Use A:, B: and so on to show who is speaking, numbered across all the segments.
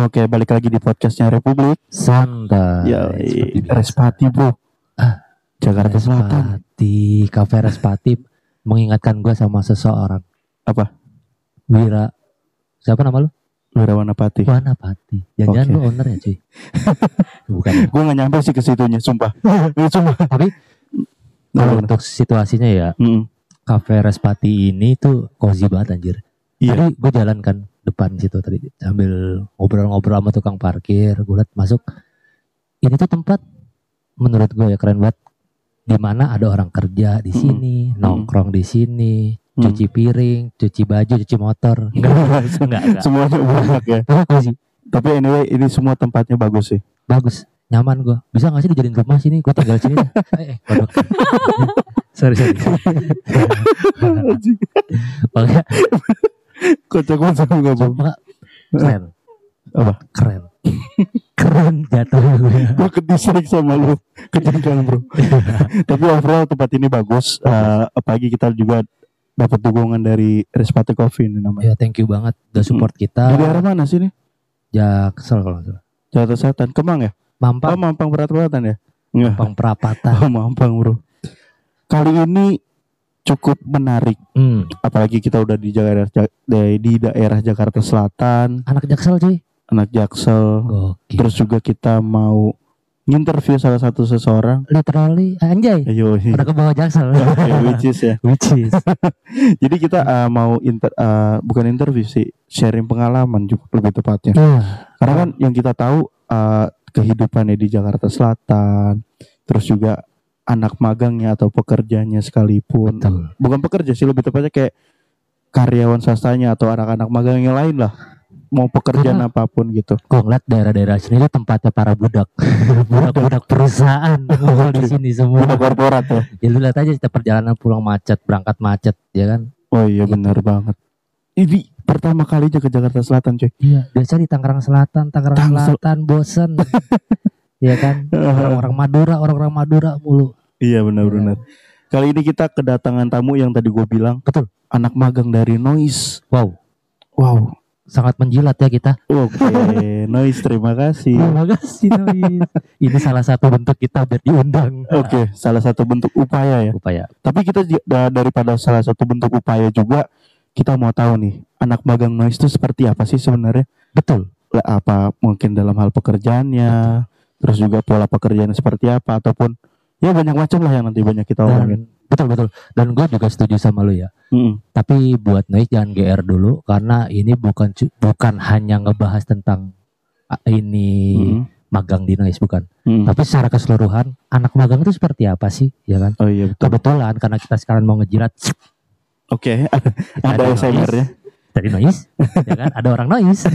A: Oke, balik lagi di podcastnya Republik.
B: Santai.
A: Ya. Respati bro.
B: Ah,
A: Jakarta Selatan.
B: Respati, Cafe Respati mengingatkan gue sama seseorang.
A: Apa?
B: Wira. Siapa nama lu?
A: Wirawan Pati.
B: Wana Pati. Jangan-jangan
A: Oke.
B: lu owner ya cuy. Bukan.
A: Gue gak nyampe sih ke situnya, sumpah. Sumpah.
B: Tapi
A: Nah,
B: untuk situasinya ya,
A: Mm-mm.
B: Cafe Respati ini tuh cozy banget anjir.
A: Iya.
B: Tadi gue jalan kan depan situ tadi sambil ngobrol-ngobrol sama tukang parkir. Gue liat masuk. Ini tuh tempat menurut gue ya keren banget. Di mana ada orang kerja di
A: Mm-mm.
B: sini, nongkrong di sini,
A: Mm.
B: cuci piring, cuci baju, cuci motor. Enggak, enggak, enggak.
A: Semuanya banyak ya.
B: Tapi
A: anyway, ini semua tempatnya bagus sih.
B: Bagus, nyaman gue. Bisa gak sih dijadiin rumah sini? Gue tinggal sini. dah. eh, eh, kodok. sorry, sorry. Pokoknya
A: Kocak banget sama gak
B: cuma keren.
A: Apa?
B: Keren. keren jatuh gue.
A: Gue kedislike sama lu. Kejengkelan bro. Tapi overall tempat ini bagus. Eh, apalagi kita juga dapat dukungan dari Respati Coffee ini namanya.
B: Ya thank you banget udah support kita.
A: Dari arah mana sih nih?
B: Jaksel kalau nggak salah.
A: Jakarta Selatan. Kemang ya? Oh,
B: Mampang,
A: Mampang Berat-Beratan ya?
B: Mampang Perapatan.
A: Oh, Mampang bro. Kali ini cukup menarik.
B: Hmm.
A: Apalagi kita udah di daerah di di daerah Jakarta Selatan,
B: Anak Jaksel cuy.
A: anak Jaksel.
B: Gokil.
A: Terus juga kita mau nginterview salah satu seseorang.
B: Literally anjay.
A: Ayo,
B: Udah ke bawah Jaksel.
A: Which is ya.
B: Which is.
A: Jadi kita uh, mau inter, uh, bukan interview sih, sharing pengalaman juga lebih tepatnya.
B: Iya.
A: Karena kan yang kita tahu uh, kehidupannya di Jakarta Selatan, terus juga anak magangnya atau pekerjanya sekalipun,
B: Betul.
A: bukan pekerja sih lebih tepatnya kayak karyawan swastanya atau anak-anak magang yang lain lah, mau pekerjaan
B: Karena-
A: apa pun gitu.
B: Gue ngeliat daerah-daerah sini tuh tempatnya para budak. Budak-budak perusahaan ngumpul di sini semua.
A: Udah korporat ya.
B: Ya lu lihat aja perjalanan pulang macet, berangkat macet, ya kan?
A: Oh iya
B: Gitu.
A: benar banget. Ini pertama kalinya ke Jakarta Selatan cuy.
B: Iya. Biasa di Tangerang Selatan, Tangerang
A: Tangsel.
B: Selatan bosen. ya kan? Orang-orang Madura, orang-orang Madura mulu.
A: Iya benar-benar. Kali ini kita kedatangan tamu yang tadi gue bilang.
B: Betul.
A: Anak magang dari Noise.
B: Wow,
A: Wow.
B: sangat menjilat ya kita.
A: Oke, Noise terima kasih.
B: Terima kasih Nois. Ini salah satu bentuk kita biar diundang.
A: Oke, salah satu bentuk upaya ya.
B: Upaya.
A: Tapi kita daripada salah satu bentuk upaya juga kita mau tahu nih, anak magang Noise itu seperti apa sih sebenarnya?
B: Betul.
A: Apa mungkin dalam hal pekerjaannya, terus juga pola pekerjaannya seperti apa ataupun ya banyak macam lah yang nanti banyak kita omongin.
B: Dan betul betul. Dan gue juga setuju sama lu ya.
A: Mm-mm.
B: Tapi buat Nois jangan GR dulu karena ini bukan bukan hanya ngebahas tentang ini
A: Mm-mm.
B: magang di Nois bukan.
A: Mm-mm.
B: Tapi secara keseluruhan anak magang itu seperti apa sih, ya kan?
A: Oh iya betul.
B: Kebetulan karena kita sekarang mau ngejilat
A: Oke, ada
B: Nois,
A: SMR-nya.
B: dari Nois, ya kan? Ada orang Nois.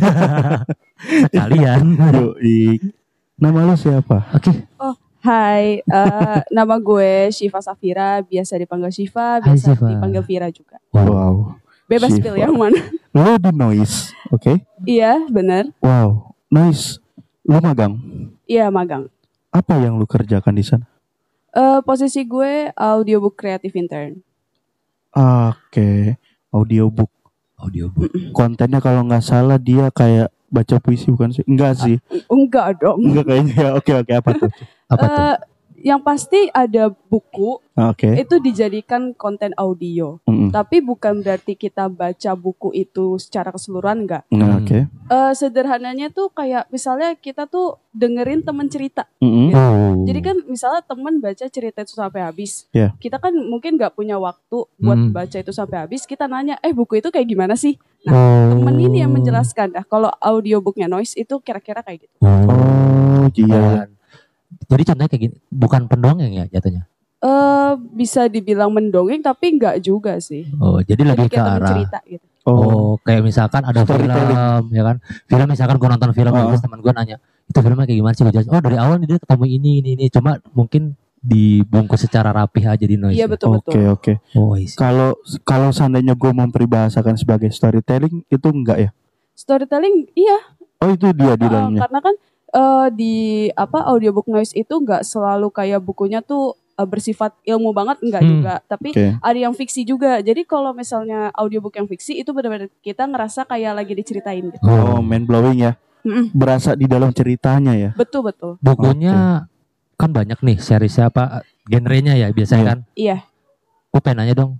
B: Sekalian.
A: Yoi. Nama lu siapa?
B: Oke,
C: Hai, eh, nama gue Shiva Safira, biasa dipanggil Shiva,
B: Hai,
C: biasa
B: Shiva.
C: dipanggil Vira juga.
B: wow.
C: Bebas
A: Shiva.
C: pilih yang mana.
A: Lu di Noise, oke?
C: iya, bener.
A: Wow, Noise. Lu magang.
C: Iya, magang.
A: Apa yang lu kerjakan di sana?
C: Eh, posisi gue audiobook creative intern.
A: Oke, audiobook.
B: Audiobook.
A: Kontennya kalau nggak salah dia kayak baca puisi bukan sih? Enggak sih.
C: Enggak dong.
A: Enggak kayaknya. ya. Oke, oke apa tuh?
B: Apa tuh?
C: Yang pasti ada buku
A: Oke.
C: itu dijadikan konten audio.
A: Mm-mm.
C: Tapi bukan berarti kita baca buku itu secara keseluruhan enggak.
A: Nah,
B: Hmm.
A: Oke.
C: Eh, sederhananya tuh kayak misalnya kita tuh dengerin temen cerita.
A: Mm-mm.
B: Oh.
C: Jadi kan misalnya temen baca cerita itu sampai habis,
A: Iya.
C: kita kan mungkin nggak punya waktu buat
B: Hmm.
C: baca itu sampai habis. Kita nanya, eh buku itu kayak gimana sih?
B: Oh.
C: Temen ini yang menjelaskan. Nah kalau audiobooknya noise itu kira-kira kayak gitu.
A: Oh, iya.
B: Jadi contohnya kayak gini, bukan pendongeng ya jatuhnya.
C: Eh bisa dibilang mendongeng tapi nggak juga sih.
B: Oh, jadi
C: Jadi
B: lebih ke arah
C: cerita gitu.
A: Oh,
B: Oh, kayak misalkan ada film, ya kan? Film misalkan gue nonton film,
A: Oh.
B: terus teman gue nanya, itu filmnya kayak gimana sih? Gue oh dari awal nih dia ketemu ini, ini, ini. Cuma mungkin dibungkus secara rapih aja di noise.
C: Iya
B: ya?
C: betul
A: oke,
C: betul.
A: oke.
B: Oh.
A: Kalau kalau seandainya gue memperbahasakan sebagai storytelling itu enggak ya?
C: Storytelling iya.
A: Oh, itu dia di
C: eh,
A: dalamnya.
C: karena kan eh, di apa audiobook noise itu nggak selalu kayak bukunya tuh eh, bersifat ilmu banget enggak
B: Hmm.
C: juga. Tapi
A: Oke.
C: ada yang fiksi juga. Jadi kalau misalnya audiobook yang fiksi itu benar-benar kita ngerasa kayak lagi diceritain gitu.
A: Oh, mind blowing ya.
C: Mm-mm.
A: berasa di dalam ceritanya ya.
C: Betul betul.
B: Bukunya kan banyak nih seriesnya apa genrenya ya biasanya
A: Iya.
B: kan.
C: Iya.
B: Gue pengen nanya dong.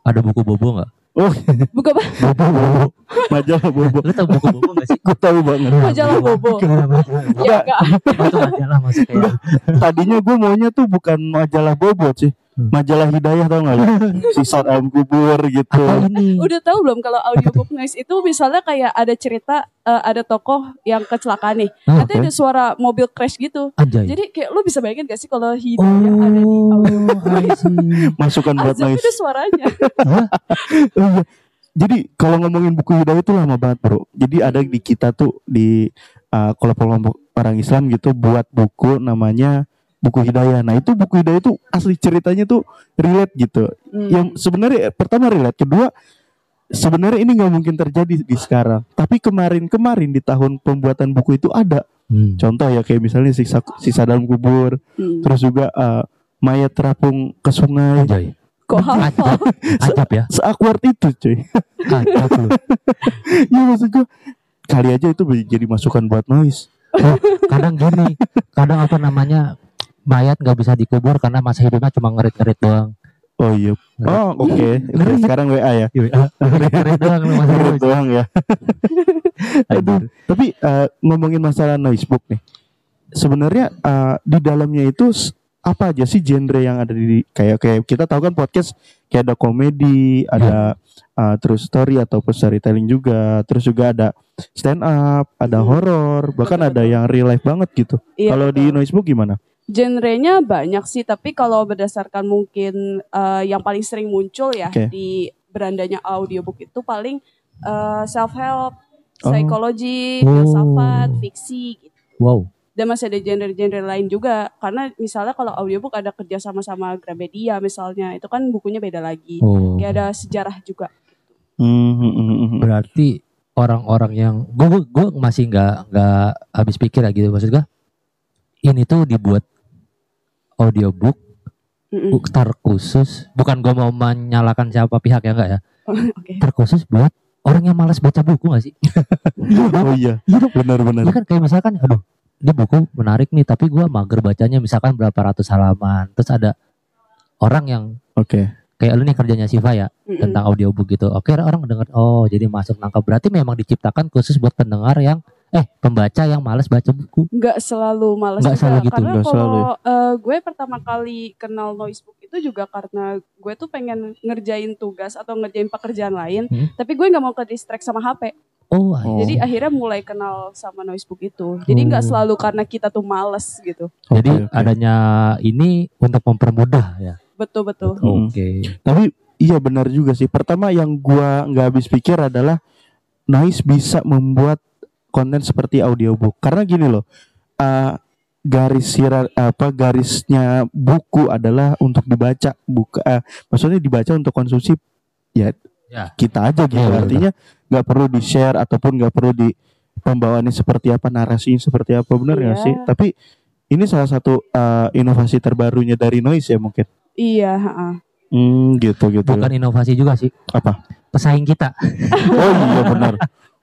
B: Ada buku bobo nggak?
A: Oh,
C: Buku apa?
A: bobo, bobo. Majalah bobo.
B: Lu tau buku bobo gak sih?
A: Gue tahu banget.
C: Majalah Bobo. Ya enggak.
B: Itu majalah maksudnya.
A: Tadinya gue maunya tuh bukan majalah bobo sih.
B: Hmm.
A: Majalah hidayah tau gak lu? Sisa dalam kubur gitu.
C: Udah tahu belum kalau audiobook noise itu misalnya kayak ada cerita eh, ada tokoh yang kecelakaan nih.
B: Ah,
C: Nanti ada suara mobil crash gitu.
B: Anjay.
C: Jadi kayak lu bisa bayangin gak sih kalau hidayah ada di audio
B: Oh.
A: Masukan buat noise.
C: itu suaranya.
A: Oh iya. Jadi kalau ngomongin buku hidayah itu lama banget bro. Jadi ada di kita tuh di uh, kelompok-kelompok orang Islam gitu buat buku namanya buku hidayah. Nah itu buku hidayah itu asli ceritanya tuh relate gitu.
C: Hmm.
A: Yang sebenarnya eh, pertama relate, kedua sebenarnya ini nggak mungkin terjadi di sekarang. Tapi kemarin-kemarin di tahun pembuatan buku itu ada.
B: Hmm.
A: Contoh ya kayak misalnya sisa sisa dalam kubur,
C: Hmm.
A: terus juga uh, mayat terapung ke sungai.
B: Anjay.
C: Kok hafal?
B: Ajab ya.
A: Seakward itu cuy.
B: Ajab lu.
A: ya maksud gue kali aja itu jadi masukan buat noise.
B: Oh, kadang gini, kadang apa namanya mayat nggak bisa dikubur karena masa hidupnya cuma ngerit-ngerit doang.
A: Oh iya. Oh oke. Oke, Sekarang WA ya.
B: Ngerit-ngerit doang masa hidup.
A: doang ya. Aduh. Tapi eh, ngomongin masalah noise book nih. Sebenarnya eh, di dalamnya itu apa aja sih genre yang ada di kayak kayak kita tahu kan podcast kayak ada komedi, ada eh, true story ataupun storytelling juga, terus juga ada stand up, ada
C: Hmm.
A: horor, bahkan ada yang real life banget gitu.
C: Iya,
A: Kalau di noise book gimana?
C: Genrenya banyak sih, tapi kalau berdasarkan mungkin eh, yang paling sering muncul ya
A: Oke.
C: di berandanya audiobook itu paling self help,
A: Oh.
C: psikologi,
B: Oh.
C: filsafat, fiksi gitu.
B: Wow.
C: Dan masih ada genre-genre lain juga karena misalnya kalau audiobook ada kerja sama sama Gramedia misalnya, itu kan bukunya beda lagi.
B: Oh.
C: Kayak ada sejarah juga.
A: Hmm, hmm, hmm, hmm.
B: Berarti orang-orang yang gue gue masih nggak nggak habis pikir ya gitu maksud gue. Ini tuh dibuat audiobook
C: Mm-mm.
B: terkhusus bukan gue mau menyalahkan siapa pihak ya enggak ya
C: Oke.
B: terkhusus buat orang yang malas baca buku gak sih
A: Oh iya, benar-benar.
B: Iya kan kayak misalkan aduh ini buku menarik nih tapi gua mager bacanya misalkan berapa ratus halaman terus ada orang yang
A: Oke.
B: kayak lu nih kerjanya Siva ya
C: Mm-mm.
B: tentang audiobook gitu oke orang mendengar oh jadi masuk nangkap berarti memang diciptakan khusus buat pendengar yang eh pembaca yang malas baca buku
C: nggak selalu malas
B: Nggak
C: juga.
B: selalu gitu,
C: karena
A: nggak selalu
C: kalau eh, gue pertama kali kenal noisebook itu juga karena gue tuh pengen ngerjain tugas atau ngerjain pekerjaan lain
B: Hmm.
C: tapi gue nggak mau ke distract sama HP
B: oh,
A: Oh.
C: jadi akhirnya mulai kenal sama noisebook itu jadi nggak
B: Oh.
C: selalu karena kita tuh males gitu
B: jadi
A: Oke, oke.
B: adanya ini untuk mempermudah ya
C: betul betul
A: Hmm.
B: oke
A: Tapi iya benar juga sih. Pertama yang gua nggak habis pikir adalah Noise bisa membuat konten seperti audiobook. Karena gini loh, eh, garis sirar apa garisnya buku adalah untuk dibaca, buka eh, maksudnya dibaca untuk konsumsi ya,
B: Ya.
A: kita aja gitu.
B: Betul.
A: Artinya nggak perlu di share ataupun nggak perlu di pembawaannya seperti apa, narasinya seperti apa, benar nggak
C: Iya.
A: sih? Tapi ini salah satu eh, inovasi terbarunya dari Noise ya mungkin.
C: iya.
A: Hmm, gitu gitu.
B: bukan inovasi juga sih
A: Apa?
B: pesaing kita
A: Oh iya benar.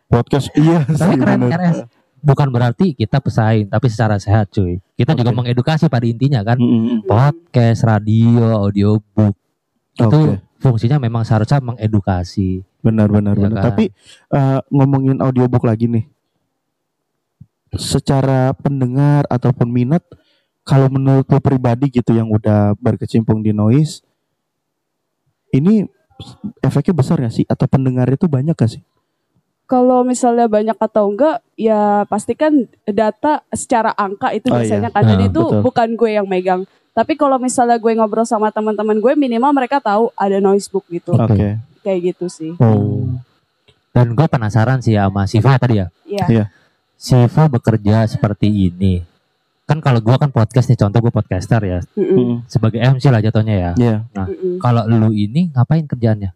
A: Podcast iya
B: tapi
A: sih
B: keren
A: benar.
B: RS bukan berarti kita pesaing tapi secara sehat cuy kita juga
A: Oke.
B: mengedukasi pada intinya kan
A: Mm, mm,
B: podcast radio audiobook
A: mm.
B: itu fungsinya memang seharusnya mengedukasi
A: benar benar
B: Iya
A: benar.
B: kan?
A: Tapi eh, ngomongin audiobook lagi nih. Secara pendengar ataupun minat kalau menurut lo pribadi gitu yang udah berkecimpung di noise ini efeknya besar gak sih atau pendengar itu banyak gak sih?
C: Kalau misalnya banyak atau enggak ya pastikan data secara angka itu
A: Oh,
C: biasanya
A: iya.
C: kan dan
B: Nah,
C: itu
A: betul.
C: bukan gue yang megang tapi kalau misalnya gue ngobrol sama teman-teman gue minimal mereka tahu ada noisebook gitu
A: Oke.
C: kayak gitu sih
B: oh dan gue penasaran sih sama Siva tadi ya
C: Iya.
A: Iya.
B: Siva bekerja seperti ini kan kalau gue kan podcast nih contoh gue podcaster ya
C: Mm-mm.
A: Mm,
B: sebagai MC lah jatuhnya ya
A: Iya.
C: Mm-mm.
B: kalau lu ini ngapain kerjaannya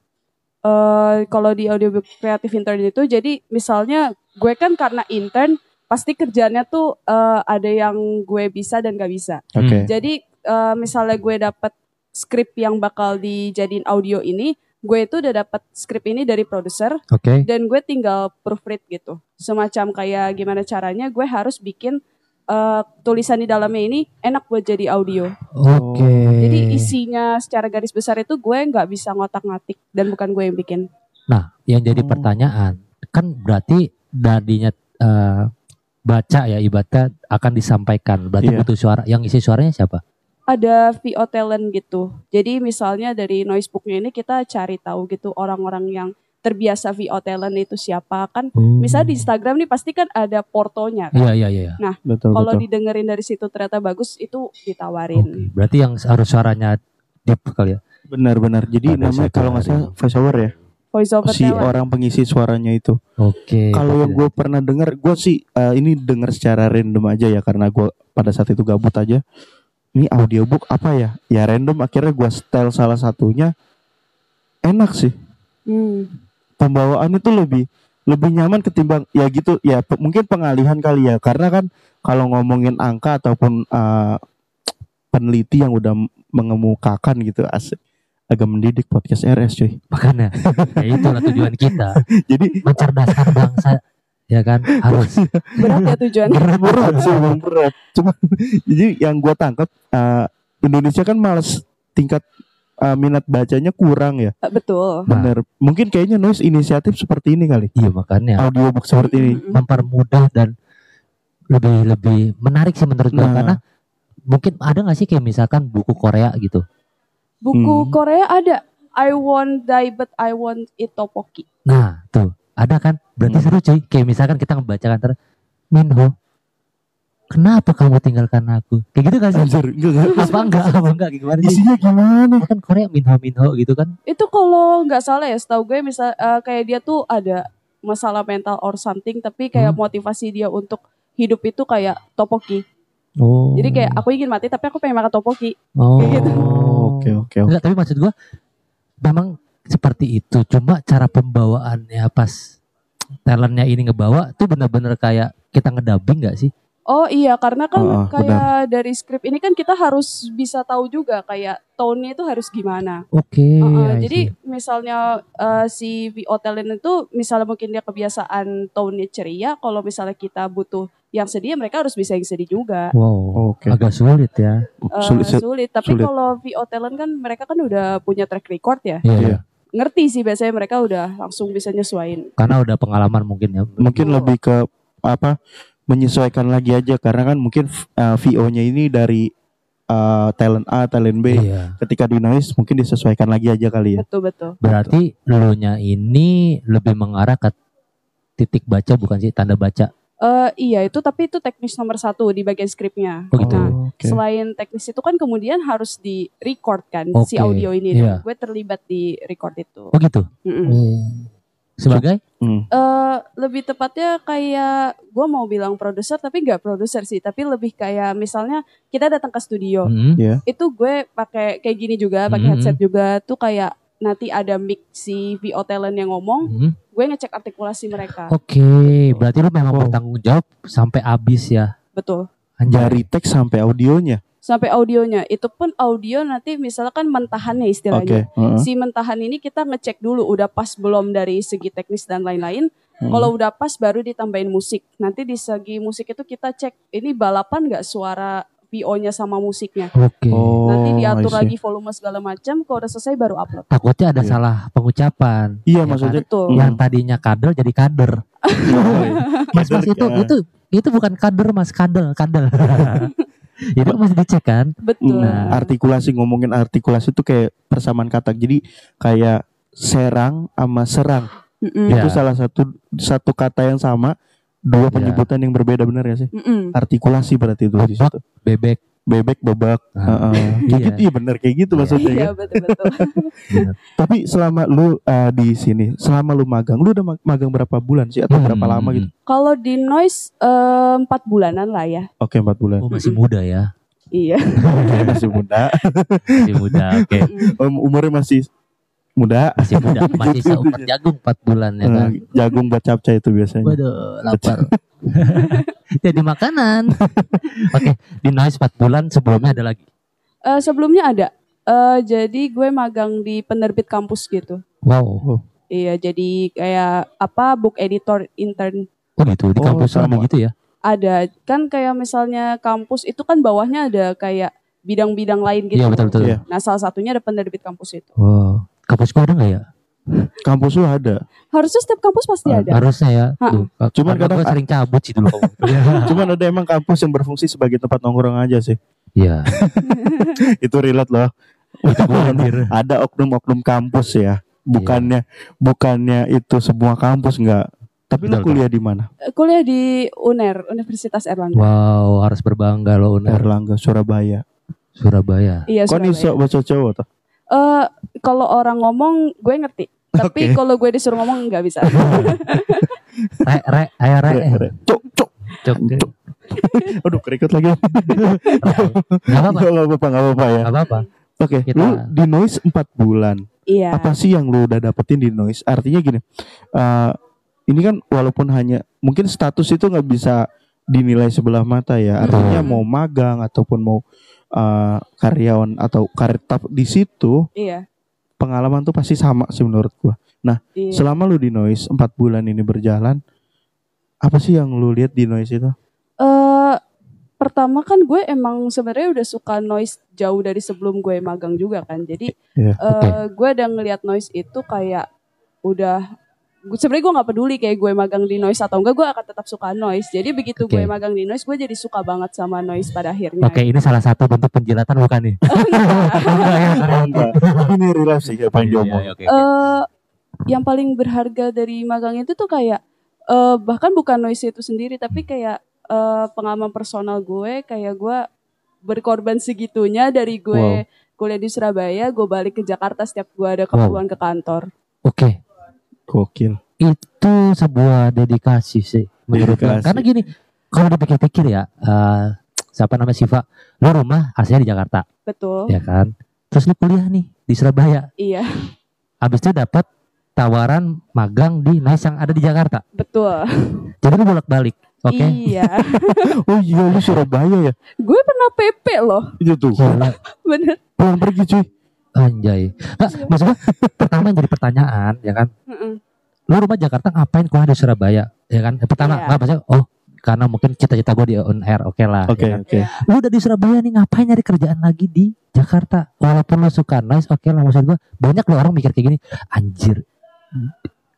C: Eh, kalau di audiobook kreatif intern itu jadi misalnya gue kan karena intern pasti kerjanya tuh eh, ada yang gue bisa dan gak bisa
A: Oke.
C: Jadi eh, misalnya gue dapat skrip yang bakal dijadiin audio ini, gue itu udah dapat skrip ini dari produser
B: Oke.
C: dan gue tinggal proofread gitu. Semacam kayak gimana caranya gue harus bikin eh, tulisan di dalamnya ini enak buat jadi audio.
B: Oke.
C: Jadi isinya secara garis besar itu gue nggak bisa ngotak-ngatik dan bukan gue yang bikin.
B: Nah, yang jadi
A: Oh.
B: pertanyaan kan berarti dadinya eh, baca ya ibaratnya akan disampaikan. Berarti
A: Iya.
B: butuh suara. Yang isi suaranya siapa?
C: Ada VO talent gitu. Jadi misalnya dari Noisebooknya ini kita cari tahu gitu orang-orang yang terbiasa VO talent itu siapa kan. Misalnya di Instagram nih pasti kan ada portonya kan.
B: Iya iya iya.
A: Betul
C: Kalau
A: betul.
C: didengerin dari situ ternyata bagus itu
B: Oke.
C: ditawarin.
B: Berarti yang harus suaranya deep kali ya.
A: Benar-benar. Jadi
B: Ada
A: namanya kalau nggak salah voice over ya.
C: Voice over
A: Si
C: talent.
A: orang pengisi suaranya itu.
B: Oke.
A: Kalau yang gue pernah dengar, gue sih eh, ini dengar secara random aja ya karena gue pada saat itu gabut aja. Ini audiobook apa ya? Ya random akhirnya gue setel salah satunya. Enak sih.
C: Hmm.
A: Pembawaannya tuh lebih lebih nyaman ketimbang ya gitu ya pe- mungkin pengalihan kali ya. Karena kan kalau ngomongin angka ataupun eh, peneliti yang udah mengemukakan gitu asik agak mendidik podcast RS cuy.
B: makanya ya itulah tujuan kita.
A: Jadi
B: mencerdaskan bangsa ya kan? Harus.
C: Berat ya tujuannya.
A: berat sih emang berat cuma jadi yang gue tangkap eh, Indonesia kan males tingkat eh, minat bacanya kurang ya
C: Eh, Betul.
B: Nah.
A: bener mungkin kayaknya noise inisiatif seperti ini kali
B: iya makanya
A: audiobook seperti ini
B: mempermudah dan lebih lebih menarik sih menurut gue
A: Nah.
B: karena mungkin ada nggak sih kayak misalkan buku Korea gitu
C: Buku
A: Hmm.
C: Korea ada. I won't die but I won't eat tteokbokki.
B: nah tuh ada kan berarti
A: Hmm.
B: seru cuy kayak misalkan kita ngebacakan ter Minho kenapa kamu tinggalkan aku kayak gitu kan sih
A: Anjir, enggak, enggak.
B: apa enggak apa enggak gimana sih
A: isinya gimana
B: kan Korea Minho Minho gitu kan
C: Itu kalau nggak salah ya, setahu gue misal eh, kayak dia tuh ada masalah mental or something, tapi kayak
B: Hmm.
C: motivasi dia untuk hidup itu kayak topoki.
B: oh
C: Jadi kayak aku ingin mati tapi aku pengen makan topoki.
B: oh
C: kayak gitu.
A: oke oke oke
B: Enggak, tapi maksud gua memang seperti itu. Cuma cara pembawaannya pas talentnya ini ngebawa tuh bener-bener kayak kita ngedabing nggak sih?
C: Oh iya, karena kan
A: Oh, oh,
C: kayak dari skrip ini kan kita harus bisa tahu juga kayak tone-nya itu harus gimana.
B: Oke.
C: Uh-uh,
B: I
C: jadi
B: see.
C: misalnya uh, si VO talent itu misalnya mungkin dia kebiasaan tone-nya ceria, kalau misalnya kita butuh yang sedih, mereka harus bisa yang sedih juga.
B: wow,
A: Oke.
B: agak sulit ya.
C: Uh,
A: Sulit,
C: sulit,
A: sulit.
C: Tapi
A: sulit.
C: kalau VO talent kan mereka kan udah punya track record ya.
B: Iya,
A: Iya.
C: Ngerti sih biasanya mereka udah langsung bisa nyesuain.
B: Karena udah pengalaman mungkin ya.
A: mungkin
C: Betul.
A: lebih ke apa menyesuaikan lagi aja karena kan mungkin uh, VO-nya ini dari uh, talent A, talent B.
B: Iya.
A: Ketika di noise mungkin disesuaikan lagi aja kali ya.
C: Betul betul.
B: Berarti lo nya ini lebih mengarah ke titik baca bukan sih tanda baca.
C: Eh iya itu tapi itu teknis nomor satu di bagian skripnya.
B: Oh gitu.
C: Nah,
A: Oke.
C: Selain teknis itu kan kemudian harus di record kan si
B: Oke,
C: audio ini.
B: iya.
C: Gue terlibat di record itu.
B: Oh gitu.
C: Mm-mm.
B: Oh. Sebagai?
A: Hmm.
C: Eh lebih tepatnya kayak gue mau bilang produser tapi nggak produser sih tapi lebih kayak misalnya kita datang ke studio
B: Hmm.
C: itu gue pakai kayak gini juga pakai
B: Mhm.
C: headset juga tuh kayak nanti ada mic si VO talent yang ngomong
B: Hmm.
C: gue ngecek artikulasi mereka
B: Oke, berarti lu memang
A: Wow.
B: bertanggung jawab sampai habis ya.
C: betul
B: Anjay.
A: Dari teks sampai audionya.
C: Sampai audionya itu pun audio nanti misalkan mentahannya istilahnya
A: heeh.
C: si mentahan ini kita ngecek dulu udah pas belum dari segi teknis dan lain-lain
A: Hmm.
C: Kalau udah pas baru ditambahin musik. Nanti di segi musik itu kita cek ini balapan nggak suara VO-nya sama musiknya.
B: Oke.
A: Oh,
C: Nanti
A: I
C: diatur lagi volume segala macam. Kalau udah selesai baru upload.
B: Takutnya ada
A: Iya.
B: salah pengucapan.
A: Iya
B: Ya
A: maksudnya.
C: Betul.
A: Hmm.
B: Yang tadinya kader jadi kader. Mas, mas itu
A: ya.
B: itu itu bukan kader mas kadel kadel. itu masih dicek kan?
C: Betul.
B: Nah,
A: artikulasi ngomongin artikulasi itu kayak persamaan kata. Jadi kayak serang sama serang
C: Mm-mm.
B: Ya.
A: itu salah satu satu kata yang sama dua
B: Ya.
A: penyebutan yang berbeda benar ya sih?
C: Mm-mm.
A: Artikulasi berarti itu di situ.
B: bebek.
A: Bebek, bebak,
B: Nah,
A: heeh. kayak
B: iya.
A: gitu iya benar kayak gitu maksudnya
C: Iya
A: kan.
C: betul betul.
B: bener.
A: Tapi selama lu uh, di sini, selama lu magang, lu udah ma- magang berapa bulan sih atau
B: Hmm.
A: berapa lama gitu?
C: Kalau di noise eh, empat bulanan lah ya.
A: Oke empat bulan.
B: Oh masih muda ya.
C: Iya.
A: Masih muda.
B: Masih muda. Oke.
A: Om, umurnya masih muda.
B: Masih muda. Masih seumur jagung 4 bulan ya kan.
A: Eh, jagung buat capcay itu biasanya.
B: Waduh, lapar. Jadi makanan. Oke, di Noise 4 bulan sebelumnya ada lagi.
C: Eh, sebelumnya ada. Eh, jadi gue magang di penerbit kampus gitu.
B: Wow.
C: Iya, jadi kayak apa book editor intern
B: Oh gitu di
A: Oh,
B: kampus
A: sama.
B: sama gitu ya.
C: ada kan kayak misalnya kampus itu kan bawahnya ada kayak bidang-bidang lain gitu.
B: Iya betul betul.
A: Iya.
C: Nah, salah satunya ada penerbit kampus itu.
B: Wow. Kampus gua ada nggak ya?
A: Kampus lu ada.
C: Harusnya setiap kampus pasti
A: Ah,
C: ada.
B: Harusnya ya.
C: Ha.
B: Tuh,
A: Cuman kadang-
B: gua sering cabut sih dulu kamu.
A: Cuman ada emang kampus yang berfungsi sebagai tempat nongkrong aja sih.
B: Iya.
A: Itu relate loh.
B: Itu
A: ada oknum-oknum kampus ya. Bukannya bukannya itu semua kampus enggak. Tapi lu kuliah di mana?
C: Eh, Kuliah di UNER, Universitas Erlangga.
B: Wow, harus berbangga loh Uner.
A: Erlangga, Surabaya.
B: Surabaya.
C: Iya,
A: Kok nih
C: Surabaya.
A: bahasa Jawa tuh?
C: Eh, kalau orang ngomong gue ngerti. Tapi
A: Oke.
C: kalau gue disuruh ngomong nggak bisa.
B: Re, re, ayo re.
A: Cuk, cuk.
B: Cuk.
A: Cuk. Aduh, kerikut lagi.
B: Gak apa-apa.
A: Enggak apa-apa, enggak apa-apa ya.
B: Gak apa-apa.
A: Oke,
B: Kita-
A: lu di noise 4 bulan.
C: iya.
A: Apa sih yang lu udah dapetin di noise? Artinya gini. eh ini kan walaupun hanya mungkin status itu nggak bisa dinilai sebelah mata ya. Artinya
C: Hmm.
A: mau magang ataupun mau eh, karyawan atau karir tetap di situ
C: Iya.
A: pengalaman tuh pasti sama sih menurut gua.
C: Iya.
A: Selama lu di noise 4 bulan ini berjalan, apa sih yang lu lihat di noise itu?
C: Eh, pertama kan gue emang sebenarnya udah suka noise jauh dari sebelum gue magang juga kan. Jadi
A: Iya,
C: eh, gue udah ngelihat noise itu kayak udah sebenarnya gue nggak peduli kayak gue magang di noise atau enggak gue akan tetap suka noise jadi begitu
B: Oke.
C: gue magang di noise gue jadi suka banget sama noise pada akhirnya
B: Oke, ini salah satu bentuk penjilatan bukan nih? Ya, sorry.
A: Enggak. ini real sih apa yang
B: Iya,
A: diomong.
B: iya,
C: eh yang paling berharga dari magang itu tuh kayak eh bahkan bukan noise itu sendiri tapi kayak eh pengalaman personal gue kayak gue berkorban segitunya dari gue kuliah di Surabaya gue balik ke Jakarta setiap gue ada keperluan ke kantor
B: Oke,
A: Gokil.
B: itu sebuah dedikasi sih menurut gue.
A: Dedikasi.
B: Karena gini, kalau dipikir-pikir ya, eh, siapa namanya Siva, lu rumah aslinya di Jakarta,
C: betul
B: ya kan? Terus lu kuliah nih di Surabaya,
C: iya
B: habis itu dapat tawaran magang di Nice yang ada di Jakarta.
C: betul
B: Jadi lu bolak-balik, oke?
C: iya
A: Oh iya lu Surabaya ya?
C: gue pernah PP loh
A: Itu tuh.
C: Bener
A: Pulang pergi cuy.
B: Anjay. Nggak, maksud gue pertama yang jadi pertanyaan, ya kan?
C: Mm-mm.
B: lu rumah Jakarta ngapain kuliah di Surabaya ya kan yang pertama nggak maksudnya oh karena mungkin cita-cita gue di on air oke lah
A: Oke,
B: ya kan?
A: oke.
B: lu udah di Surabaya nih ngapain nyari kerjaan lagi di Jakarta walaupun lu suka nice oke lah maksud gue banyak lo orang mikir kayak gini anjir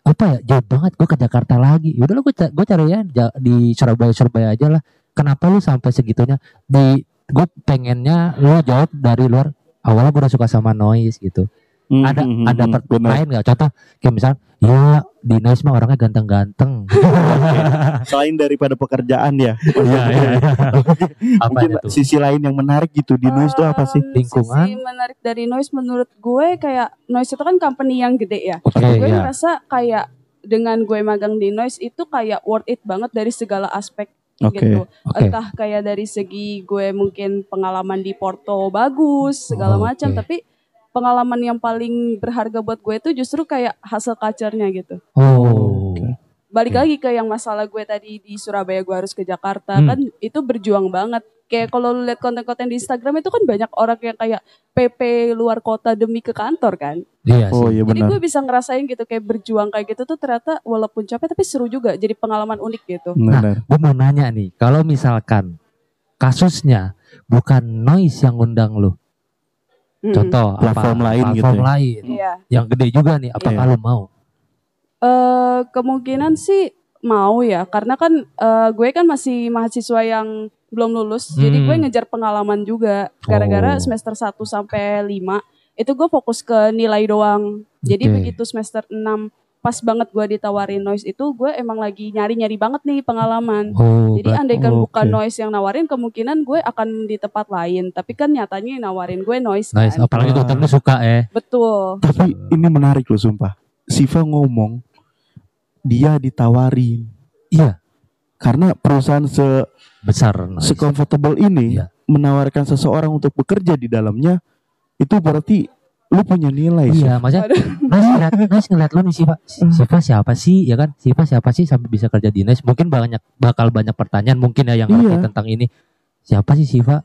B: apa ya jauh banget gue ke Jakarta lagi udah lu gue gue cari ya di Surabaya Surabaya aja lah kenapa lu sampai segitunya di gue pengennya lu jawab dari luar awalnya gue udah suka sama noise gitu ada
A: Hmm, hmm,
B: ada
A: hmm,
B: per-
A: benar.
B: lain nggak contoh kayak misal ya di Nice mah orangnya ganteng-ganteng
A: Selain daripada pekerjaan ya.
B: Iya, iya, iya. apa
A: Mungkin
B: itu
A: sisi lain yang menarik gitu di noise itu apa sih?
C: Um,
B: Lingkungan?
C: Sisi menarik dari Noise menurut gue kayak Noise itu kan company yang gede ya.
B: oke
C: gue
B: ya
C: ngerasa kayak dengan gue magang di Noise itu kayak worth it banget dari segala aspek
A: Oke.
C: gitu.
B: oke
C: Entah kayak dari segi gue mungkin pengalaman di Porto bagus segala
B: Oh,
C: macam tapi pengalaman yang paling berharga buat gue itu justru kayak hasil culture-nya gitu.
B: oh
A: Oke.
C: Balik
B: Oke.
C: lagi ke yang masalah gue tadi di Surabaya gue harus ke Jakarta
B: Hmm.
C: kan itu berjuang banget. Kayak kalau lu lihat konten-konten di Instagram itu kan banyak orang yang kayak PP luar kota demi ke kantor kan.
B: iya
A: Oh
B: sih
A: iya
C: Jadi gue bisa ngerasain gitu kayak berjuang kayak gitu tuh ternyata walaupun capek tapi seru juga jadi pengalaman unik gitu.
A: Benar.
B: gue mau nanya nih kalau misalkan kasusnya bukan Noise yang undang lu contoh
A: Platform
B: apa,
A: lain gitu
B: platform
A: ya?
B: lain
C: Iya.
B: yang gede juga nih apakah
A: Iya.
B: lu mau
C: Eh kemungkinan sih mau ya karena kan eh, gue kan masih mahasiswa yang belum lulus. Jadi
B: Hmm.
C: gue ngejar pengalaman juga gara-gara
B: Oh.
C: semester 1 sampai 5 itu gue fokus ke nilai doang. Jadi
B: Oke.
C: begitu semester 6 pas banget gue ditawarin noise itu gue emang lagi nyari-nyari banget nih pengalaman.
B: oh
C: Jadi andaikan
A: Oke.
C: bukan noise yang nawarin kemungkinan gue akan di tempat lain. Tapi kan nyatanya yang nawarin gue noise kan.
B: Nice, apalagi
A: Wah.
B: dokter lu suka eh.
C: Betul.
A: Tapi ini menarik loh sumpah. Siva ngomong dia ditawarin
B: Iya,
A: karena perusahaan se
B: besar. Nice.
A: se-comfortable ini
B: Iya.
A: menawarkan seseorang untuk bekerja di dalamnya itu berarti lu punya nilai sih.
B: Iya, maksudnya Nice ngeliat, Nice ngeliat lu nih Siva, Siva siapa sih, ya kan? Siva siapa sih sampai bisa kerja di Nice? Mungkin banyak bakal banyak pertanyaan mungkin ya yang
A: Iya.
B: ngerti tentang ini. Siapa sih Siva?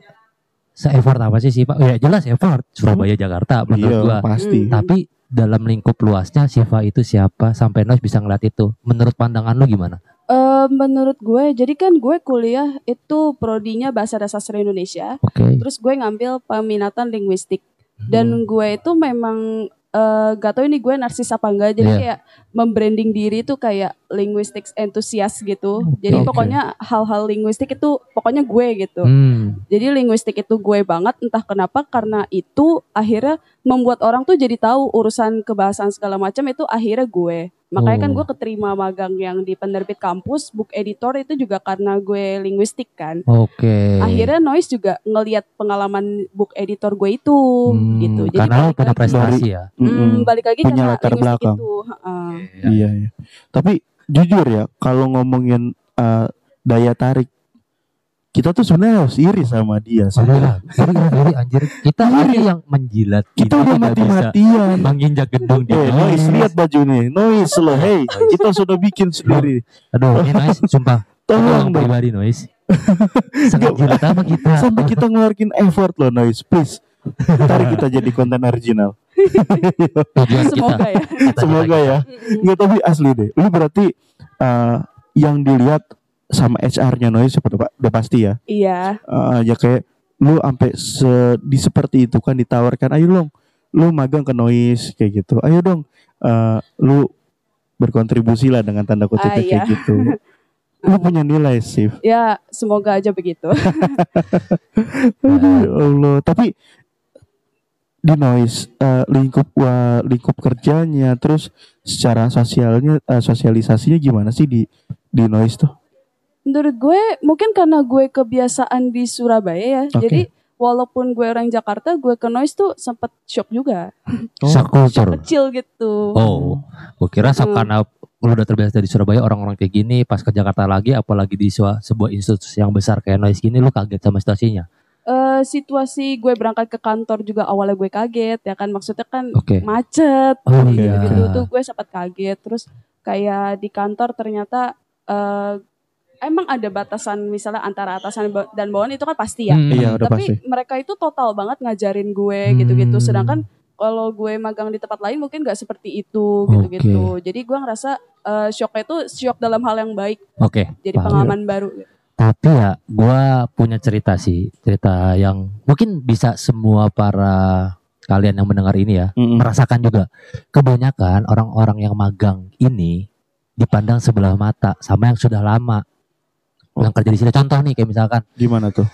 B: Se-effort apa sih Siva? Oh ya jelas effort Surabaya Jakarta menurut
A: Iya,
B: gua.
A: pasti.
C: Hmm.
B: Tapi dalam lingkup luasnya Siva itu siapa sampai Noise bisa ngeliat itu. Menurut pandangan lu gimana?
C: Eh, menurut gue, jadi kan gue kuliah itu prodinya bahasa dan sastra Indonesia.
B: Oke.
C: Terus gue ngambil peminatan linguistik. Dan
B: Hmm.
C: gue itu memang eh gak tau ini gue narsis apa enggak. Jadi
B: Iya.
C: kayak membranding diri itu kayak linguistics enthusiast gitu. Jadi
A: Oke.
C: pokoknya hal-hal linguistik itu pokoknya gue gitu.
B: Hmm.
C: Jadi linguistik itu gue banget entah kenapa karena itu akhirnya membuat orang tuh jadi tahu urusan kebahasaan segala macam itu akhirnya gue. Makanya kan
B: Oh.
C: gue keterima magang yang di penerbit kampus, book editor itu juga karena gue linguistik kan.
B: Oke.
C: Akhirnya Noise juga ngelihat pengalaman book editor gue itu
B: Hmm,
C: gitu. Jadi
B: karena lu
C: balik
B: punya
C: lagi-
B: prestasi ya.
C: Hmm, balik lagi
A: Punya
C: karena
A: latar
C: linguistik
A: belakang.
C: itu. heeh.
A: Iya, iya. Tapi jujur ya, kalau ngomongin uh, daya tarik, kita tuh sebenarnya harus iri sama dia. Sebenarnya.
B: iri, iri, anjir. Kita
A: Iri.
B: ini yang menjilat.
A: Kita udah
B: tidak bisa
A: mati-matian.
B: menginjak gedung di
A: Eh, Noise, lihat baju nih. Noise lo, hey. Kita sudah bikin sendiri.
B: Aduh, ini Noise, sumpah.
A: Tolong dong.
B: pribadi Noise. Sangat jilat apa kita?
A: Sampai kita ngeluarin effort loh, Noise. Please. Tarik kita jadi konten original.
B: Tujuan kita.
C: Semoga ya.
B: Kita
A: Semoga
B: kita-
A: ya. Enggak tapi asli deh. Lu berarti uh, yang dilihat sama HR-nya Noise tuh Pak? Udah pasti ya.
C: Iya.
A: Uh, ya kayak lu sampai se di seperti itu kan ditawarkan ayo dong lu magang ke noise kayak gitu ayo dong uh, lu berkontribusi lah dengan tanda kutip
C: Ah,
A: kayak
C: iya.
A: gitu lu punya nilai sih
C: Ya, semoga aja begitu.
A: Aduh, ya Allah tapi di noise uh, lingkup wah, lingkup kerjanya terus secara sosialnya uh, sosialisasinya gimana sih di di noise tuh
C: Menurut gue mungkin karena gue kebiasaan di Surabaya ya.
A: Oke.
C: Jadi walaupun gue orang Jakarta, gue ke noise tuh sempet shock juga.
B: Shock culture.
C: Kecil gitu.
B: Oh, gue kira
C: Hmm.
B: karena lu udah terbiasa di Surabaya orang-orang kayak gini pas ke Jakarta lagi apalagi di sebuah, sebuah institusi yang besar kayak Noise gini lu kaget sama situasinya.
C: Eh, situasi gue berangkat ke kantor juga awalnya gue kaget ya kan maksudnya kan
B: Oke.
C: macet
B: Oh, iya.
C: gitu tuh gue sempat kaget terus kayak di kantor ternyata eh emang ada batasan misalnya antara atasan dan bawahan itu kan pasti ya
B: Hmm.
A: iya udah
C: tapi
A: pasti
C: mereka itu total banget ngajarin gue
B: Hmm.
C: gitu-gitu sedangkan kalau gue magang di tempat lain mungkin gak seperti itu gitu-gitu jadi gue ngerasa eh, shocknya itu shock dalam hal yang baik
B: Oke.
C: jadi
B: paham.
C: pengalaman baru
B: Tapi ya gue punya cerita sih cerita yang mungkin bisa semua para kalian yang mendengar ini ya
A: Mm-mm.
B: merasakan juga kebanyakan orang-orang yang magang ini dipandang sebelah mata sama yang sudah lama
A: Oh.
B: yang kerja di sini contoh nih kayak misalkan.
A: Gimana tuh?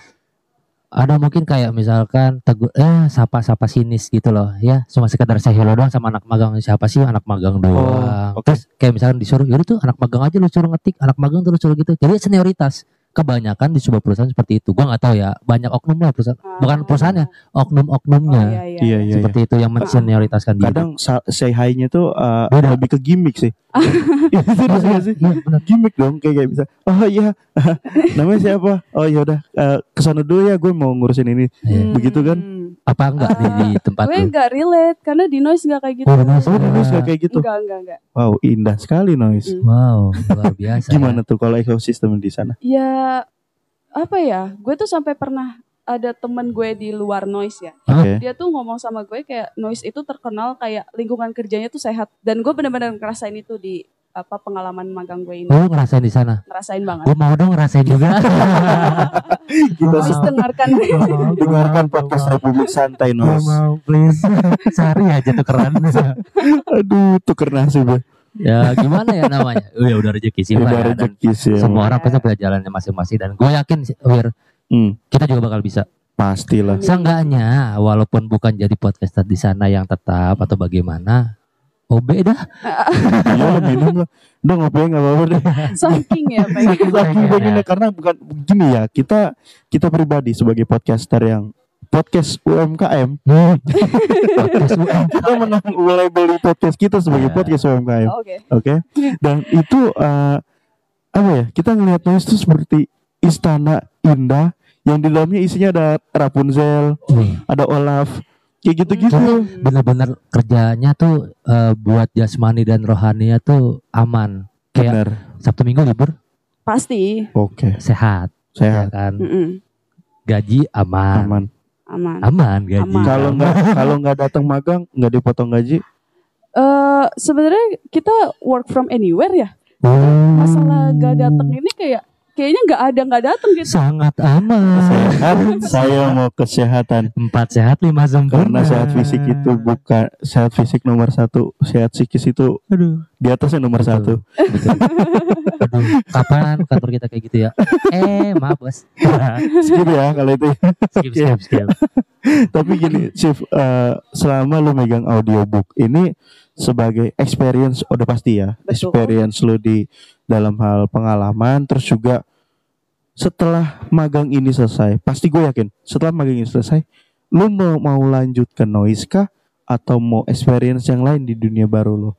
B: Ada mungkin kayak misalkan tegur eh sapa-sapa sinis gitu loh ya. Cuma sekedar saya hello doang sama anak magang. Siapa sih anak magang doang?
A: Oke.
B: terus kayak misalkan disuruh yaudah tuh anak magang aja lu suruh ngetik anak magang terus suruh gitu. Jadi senioritas kebanyakan di sebuah perusahaan seperti itu gua nggak tahu ya banyak oknum lah perusahaan bukan perusahaannya
C: oh,
B: oknum-oknumnya
C: iya, iya,
A: iya iya, iya.
B: seperti itu yang mensenioritaskan diri
A: kadang sa- say hi-nya tuh uh,
B: Beda.
A: lebih ke gimmick sih. Iya
B: Iya,
A: nggak sih?
B: iya, benar.
A: Gimmick dong kayak kayak bisa. Oh iya, namanya siapa? Oh ya udah uh, ke sana dulu ya gue mau ngurusin ini.
B: Iya.
A: begitu kan?
B: Apa enggak di, di tempat
C: gue
B: lu
C: nggak relate karena di noise nggak kayak gitu
B: Oh, di Noise
A: Oh di Noise nggak kayak gitu.
C: enggak enggak enggak
A: Wow indah sekali noise.
C: Hmm.
B: wow luar biasa
A: Gimana tuh kalau ekosistem di sana?
C: ya apa ya gue tuh sampai pernah ada temen gue di luar noise ya?
A: Oke.
C: dia tuh ngomong sama gue kayak noise itu terkenal kayak lingkungan kerjanya tuh sehat dan gue benar-benar ngerasain itu di apa pengalaman magang gue ini.
B: Oh, lu ngerasain di sana?
C: Ngerasain banget.
B: Gue mau dong ngerasain juga.
A: Kita
C: noise dengarkan.
A: Dengarkan podcast Republik Santai noise.
B: mau please. Sehari aja tukeran.
A: Aduh tuker nasib ya.
B: ya gimana ya namanya? Oh, ya udah rezeki sih
A: Udah
B: ya.
A: Rezeki sih.
B: semua orang pasti punya jalannya masing-masing. Dan gue yakin sih, Wir
A: Hmm,
B: kita juga bakal bisa.
A: Pastilah.
B: seenggaknya walaupun bukan jadi podcaster di sana yang tetap atau bagaimana OB dah.
A: Iya lah minum lah. Udah ngopi nggak apa-apa deh.
C: saking ya pengen
A: Saking
B: pengen
A: pengennya
B: ya.
A: karena bukan gini ya kita kita pribadi sebagai podcaster yang podcast UMKM
B: podcast UM
A: kita menang label podcast kita sebagai
B: Ya.
A: podcast UMKM
C: oke.
A: Oke? Dan itu eh, apa ya kita ngelihat noise itu seperti istana indah yang di dalamnya isinya ada Rapunzel ada Olaf kayak gitu-gitu.
B: Bener-bener kerjanya tuh eh, buat jasmani dan rohaninya tuh aman. Kayak
A: benar
B: Sabtu Minggu libur.
C: Pasti.
A: Oke.
B: Sehat ya
A: sehat.
B: kan?
C: Mm-mm.
B: gaji aman.
A: Aman.
C: Aman.
B: Aman gaji.
A: Kalau nggak kalau nggak datang magang nggak dipotong gaji?
C: Eh sebenarnya kita work from anywhere ya.
B: Oh.
C: Masalah gak datang ini kayak kayaknya nggak ada nggak datang gitu.
B: sangat aman.
A: Sehat, saya mau kesehatan.
B: Empat sehat lima sempurna.
A: Karena sehat fisik itu bukan sehat fisik nomor satu, sehat psikis itu
B: Aduh.
A: di atasnya nomor
B: Betul.
A: satu.
B: Betul. Aduh, kapan kantor kita kayak gitu ya? Eh, maaf bos.
A: Skip ya kalau itu.
B: skip, skip, skip.
A: Tapi gini, Chief, eh, selama lu megang audiobook ini sebagai experience udah pasti ya,
C: Betul.
A: experience lu di dalam hal pengalaman, terus juga setelah magang ini selesai, pasti gue yakin setelah magang ini selesai, lu mau mau lanjut ke noise kah atau mau experience yang lain di dunia baru lo?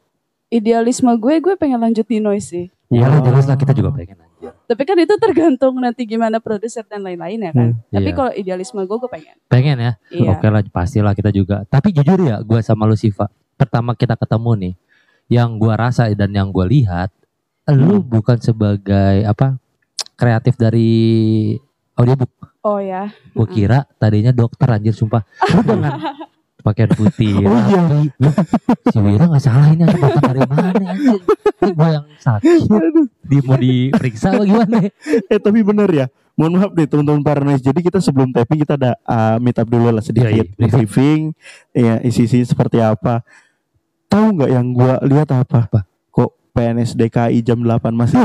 C: Idealisme gue gue pengen lanjut di noise sih.
B: Iya lah
A: Oh.
B: jelas lah kita juga pengen anjir.
C: Tapi kan itu tergantung nanti gimana produser dan lain-lain ya kan. Tapi
B: Iya.
C: kalau idealisme gue gue pengen.
B: Pengen ya?
C: Iya.
B: Oke lah pastilah kita juga. Tapi jujur ya gue sama lu Siva. Pertama kita ketemu nih. Yang gua rasa dan yang gua lihat. Lu
A: Hmm.
B: bukan sebagai apa kreatif dari audiobook.
C: Oh ya.
B: Gue kira tadinya dokter anjir sumpah. Lu dengan pakaian putih.
A: Oh iya.
B: si Wira gak salah ini anjir dokter dari mana anjir. Ini gue yang sakit. Di mau diperiksa apa gimana?
A: Eh tapi bener ya. Mohon maaf nih teman-teman para noise. Jadi kita sebelum tapping kita ada uh, meet up dulu lah sedikit
B: Iya, iya.
A: briefing, ya isi-isi seperti apa. Tahu nggak yang gua lihat apa?
B: Apa?
A: PNS DKI jam 8 masih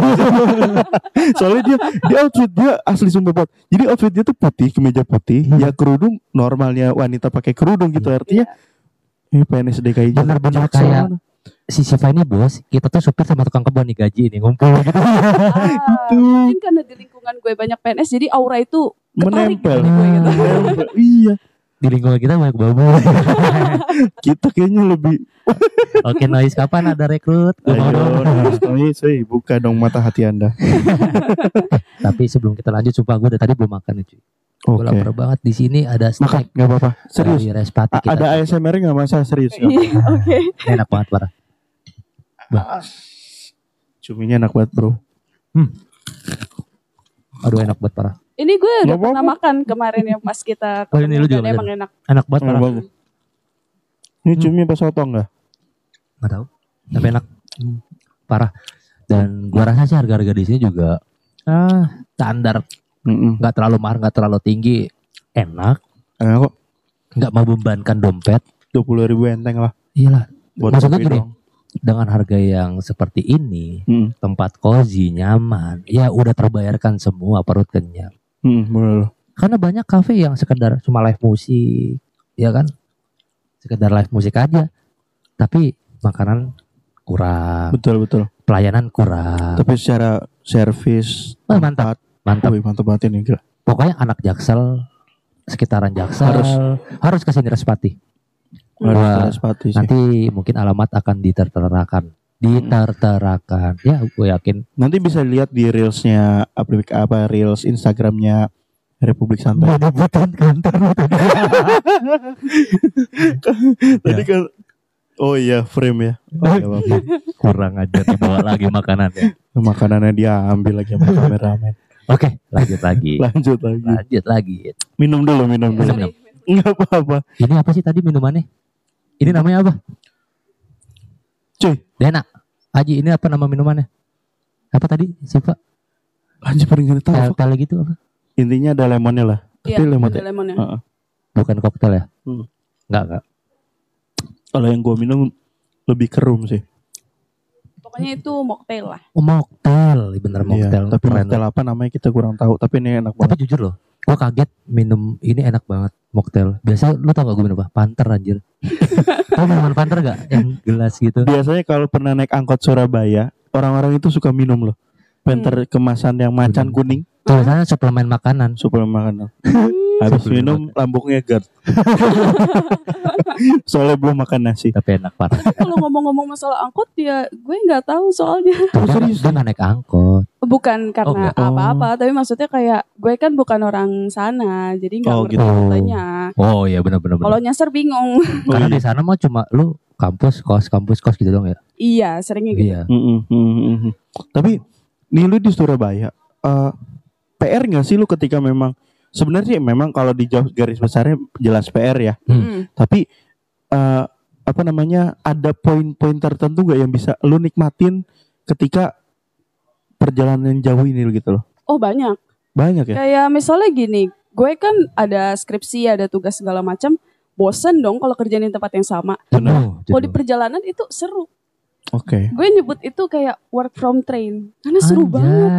A: Soalnya dia dia outfit dia asli sumpah Pot. Jadi outfit dia tuh putih, kemeja putih,
B: Hmm.
A: ya kerudung normalnya wanita pakai kerudung gitu
C: Iya.
A: artinya ini PNS DKI Jaksel
B: kayak-
A: mana?
B: Si Siva ini bos, kita tuh supir sama tukang kebun nih gaji ini ngumpul gitu.
C: Ah, mungkin karena di lingkungan gue banyak PNS jadi aura itu
A: menempel.
C: gitu gue gitu.
A: Menempel. iya,
B: Di lingkungan kita banyak babu.
A: kita kayaknya lebih
B: Oke noise kapan ada rekrut?
A: Ayo. Noise, hey, buka dong mata hati Anda.
B: Tapi sebelum kita lanjut, sumpah gue dari tadi belum makan nih cuy. Gue
A: Oke.
B: lapar banget di sini ada
A: Makan,
B: snack
A: nggak apa-apa. Serius.
B: dari Respati kita.
A: ada ASMR nggak masalah serius. nggak
C: Iya, Oke.
B: Ini enak banget parah.
A: apa-apa. Cuminya enak banget bro.
B: Aduh enak banget parah.
C: Ini gue udah
A: Nggak
C: pernah
A: apa-apa.
C: makan kemarin ya pas kita
B: Oh, ini lu juga bener.
C: emang enak.
B: Enak banget
A: Enak
B: parah.
A: banget. Ini cumi apa soto nggak?
B: Gak tahu. Tapi enak. Parah. Dan gua rasa sih harga-harga di sini juga ah standar,
A: Mm-mm.
B: nggak terlalu mahal, nggak terlalu tinggi, enak,
A: Enak kok.
B: nggak membebankan dompet.
A: Dua puluh ribu enteng lah.
B: Iyalah,
A: Buat
B: Maksudnya
A: kopi
B: gini,
A: doang.
B: dengan harga yang seperti ini,
A: Mm.
B: tempat cozy, nyaman, ya udah terbayarkan semua perut kenyang.
A: Mm, bener.
B: Karena banyak kafe yang sekedar cuma live musik, ya kan? Sekedar live musik aja. Tapi makanan kurang,
A: Betul betul.
B: pelayanan kurang.
A: Tapi secara servis
B: Wah, mantap. Mantap.
A: wih, mantap banget ini gila.
B: Pokoknya anak Jaksel, sekitaran Jaksel
A: Harus.
B: harus ke sini Respati.
A: Harus
B: Wah. Nanti mungkin alamat akan diterterakan. Diterterakan. Ya, gue yakin.
A: Nanti bisa lihat di reelsnya apa, apa reels Instagramnya Republik Santai.
B: Menyebutkan kantor
A: Tadi kan Oh iya frame ya. Oh, nggak apa-apa.
B: kurang aja dibawa lagi makanannya.
A: Makanannya dia ambil lagi sama kameramen.
B: Oke, lanjut lagi.
A: Lanjut lagi.
B: Lanjut lagi.
A: Minum dulu, minum dulu.
B: Minum.
A: Enggak apa-apa.
B: Ini apa sih tadi minumannya? Ini namanya apa?
A: Cuy,
B: Dena. Aji, ini apa nama minumannya? Apa tadi? Siapa?
A: anjir paling gak tahu.
B: Tel gitu apa?
A: Intinya ada lemonnya lah.
C: Iya,
A: Tapi lemon
C: ada lemonnya.
A: Heeh.
B: Bukan koktel ya?
A: Hmm.
B: Enggak, enggak.
A: Kalau yang gua minum lebih kerum sih.
C: Pokoknya itu mocktail lah.
B: Oh, mocktail. Bener
A: Iya,
B: mocktail.
A: tapi
B: Keren.
A: mocktail apa namanya kita kurang tahu. Tapi ini enak
B: Tapi
A: banget.
B: jujur loh, gue kaget minum ini enak banget mocktail. Biasa lu tau gak gue minum apa? Panter anjir. tau minuman panter gak? Yang gelas gitu.
A: Biasanya kalau pernah naik angkot Surabaya, orang-orang itu suka minum loh. Penter kemasan yang macan
B: Hmm.
A: kuning,
B: Tulisannya suplemen makanan.
A: suplemen makanan. Habis minum lambungnya GERD. Soalnya belum makan nasi.
B: Tapi enak parah.
C: Kalau ngomong-ngomong masalah angkot ya gue nggak tahu soalnya.
B: Tuh, dia,
A: serius?
B: dia gak naik angkot.
C: Bukan karena.
A: Oh.
C: apa-apa, tapi maksudnya kayak gue kan bukan orang sana, jadi nggak
A: Oh,
C: ngerti
A: gitu.
B: Oh iya bener-bener.
C: Kalau nyasar bingung.
A: Oh,
B: Karena
A: iya.
B: di sana mah cuma lu kampus kos kampus kos gitu dong ya.
C: iya, seringnya gitu.
B: Iya.
A: Mm. Tapi nih lu di Surabaya, eh, PR nggak sih lu ketika memang sebenarnya memang kalau di jauh garis besarnya jelas PR ya.
C: Hmm.
A: Tapi eh, apa namanya ada poin-poin tertentu gak yang bisa lu nikmatin ketika perjalanan jauh ini gitu loh.
C: Oh banyak.
A: Banyak ya.
C: Kayak misalnya gini, gue kan ada skripsi, ada tugas segala macam. Bosen dong kalau kerjain di tempat yang sama.
B: Jenuh,
C: Kalau di perjalanan itu seru.
A: Oke.
C: Gue nyebut itu kayak work from train. Karena seru banget.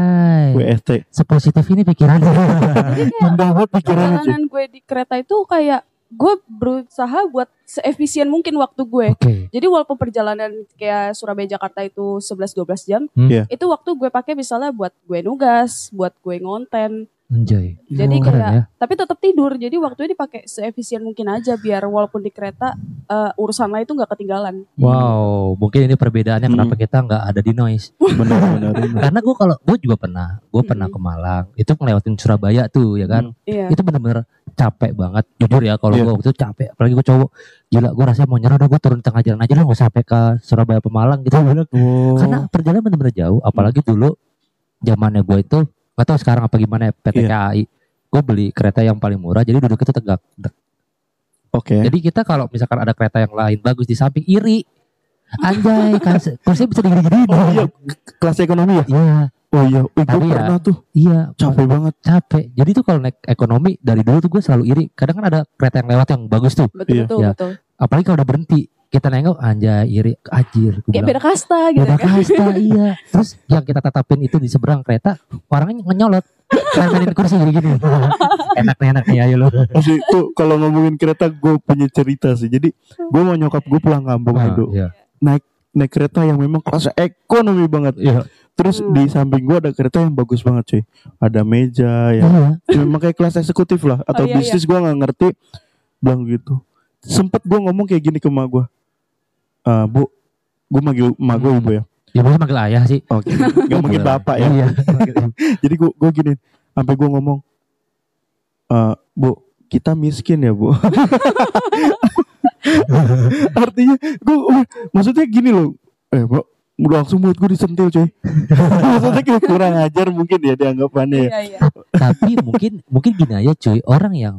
A: WST.
B: Sepositif ini pikirannya.
C: Jadi kayak perjalanan gue di kereta itu kayak gue berusaha buat seefisien mungkin waktu gue.
B: Oke.
C: Jadi walaupun perjalanan kayak Surabaya Jakarta itu 11-12 jam,
B: Hmm.
A: Iya.
C: itu waktu gue pakai misalnya buat gue nugas, buat gue ngonten.
B: Anjay.
C: Jadi
B: Keren
C: kayak
B: ya.
C: tapi tetap tidur. Jadi waktunya dipakai seefisien mungkin aja biar walaupun di kereta eh, urusan lain itu nggak ketinggalan.
B: Wow, mungkin ini perbedaannya
A: Hmm.
B: kenapa kita nggak ada di noise.
A: Benar benar. benar.
B: Karena gue kalau gue juga pernah, gue pernah
C: Mm-mm.
B: ke Malang, itu ngelewatin Surabaya tuh ya kan.
C: Iya.
B: Itu bener-bener capek banget. Jujur ya kalau
A: Iya.
B: gue waktu itu capek, apalagi gue cowok. Gila, gue rasanya mau nyerah, udah gue turun tengah jalan aja lah, nggak sampai ke Surabaya Pemalang gitu. Bilang.
A: Oh.
B: Karena perjalanan bener-bener jauh, apalagi dulu zamannya gue itu gak tahu sekarang apa gimana ya, PT
A: Iya.
B: KAI. Gue beli kereta yang paling murah, jadi duduk itu tegak.
A: Oke.
B: Jadi kita kalau misalkan ada kereta yang lain bagus di samping iri, anjay, kursi kursinya bisa digini-gini.
A: Oh iya, kelas ekonomi ya?
B: Iya,
A: Oh iya, oh, gue
B: Tapi ya,
A: pernah tuh
B: iya,
A: capek banget.
B: capek. Jadi tuh kalau naik ekonomi dari dulu tuh gue selalu iri. Kadang kan ada kereta yang lewat yang bagus tuh,
C: Betul
A: Iya.
C: betul
B: Iya.
C: betul.
B: apalagi kalau udah berhenti. Kita nengok anjay iri, ajir.
C: Kayak beda kasta gitu
B: beda
C: kan.
B: kasta iya. Terus yang kita tatapin itu di seberang kereta, orangnya ngenyolot. Kayak kursi gini-gini. enak nih, enak nih, ayo lu.
A: Masih tuh kalau ngomongin kereta gue punya cerita sih. Jadi gue mau nyokap gue pulang kampung
B: Nah,
A: dulu.
B: iya.
A: Naik kereta yang memang kelas ekonomi banget.
B: Iya.
A: Terus
C: Hmm.
A: di samping gue ada kereta yang bagus banget cuy. Ada meja ya.
B: Iya.
A: memang kayak kelas eksekutif lah atau
C: Oh, iya,
A: bisnis gue nggak ngerti bilang gitu sempet gue ngomong kayak gini ke emak gue "Eh, bu gue manggil emak
B: Hmm.
A: ibu ya
B: Ya mungkin manggil ayah sih.
A: oke nggak manggil
B: Boleh.
A: bapak ya
B: Iya.
A: jadi gue gue gini sampai gue ngomong "Eh, bu kita miskin ya bu artinya gue maksudnya gini loh eh bu langsung mulut gue disentil coy maksudnya kayak kurang ajar mungkin ya dianggapannya ya.
C: Iya iya.
B: Tapi mungkin mungkin gini aja cuy, orang yang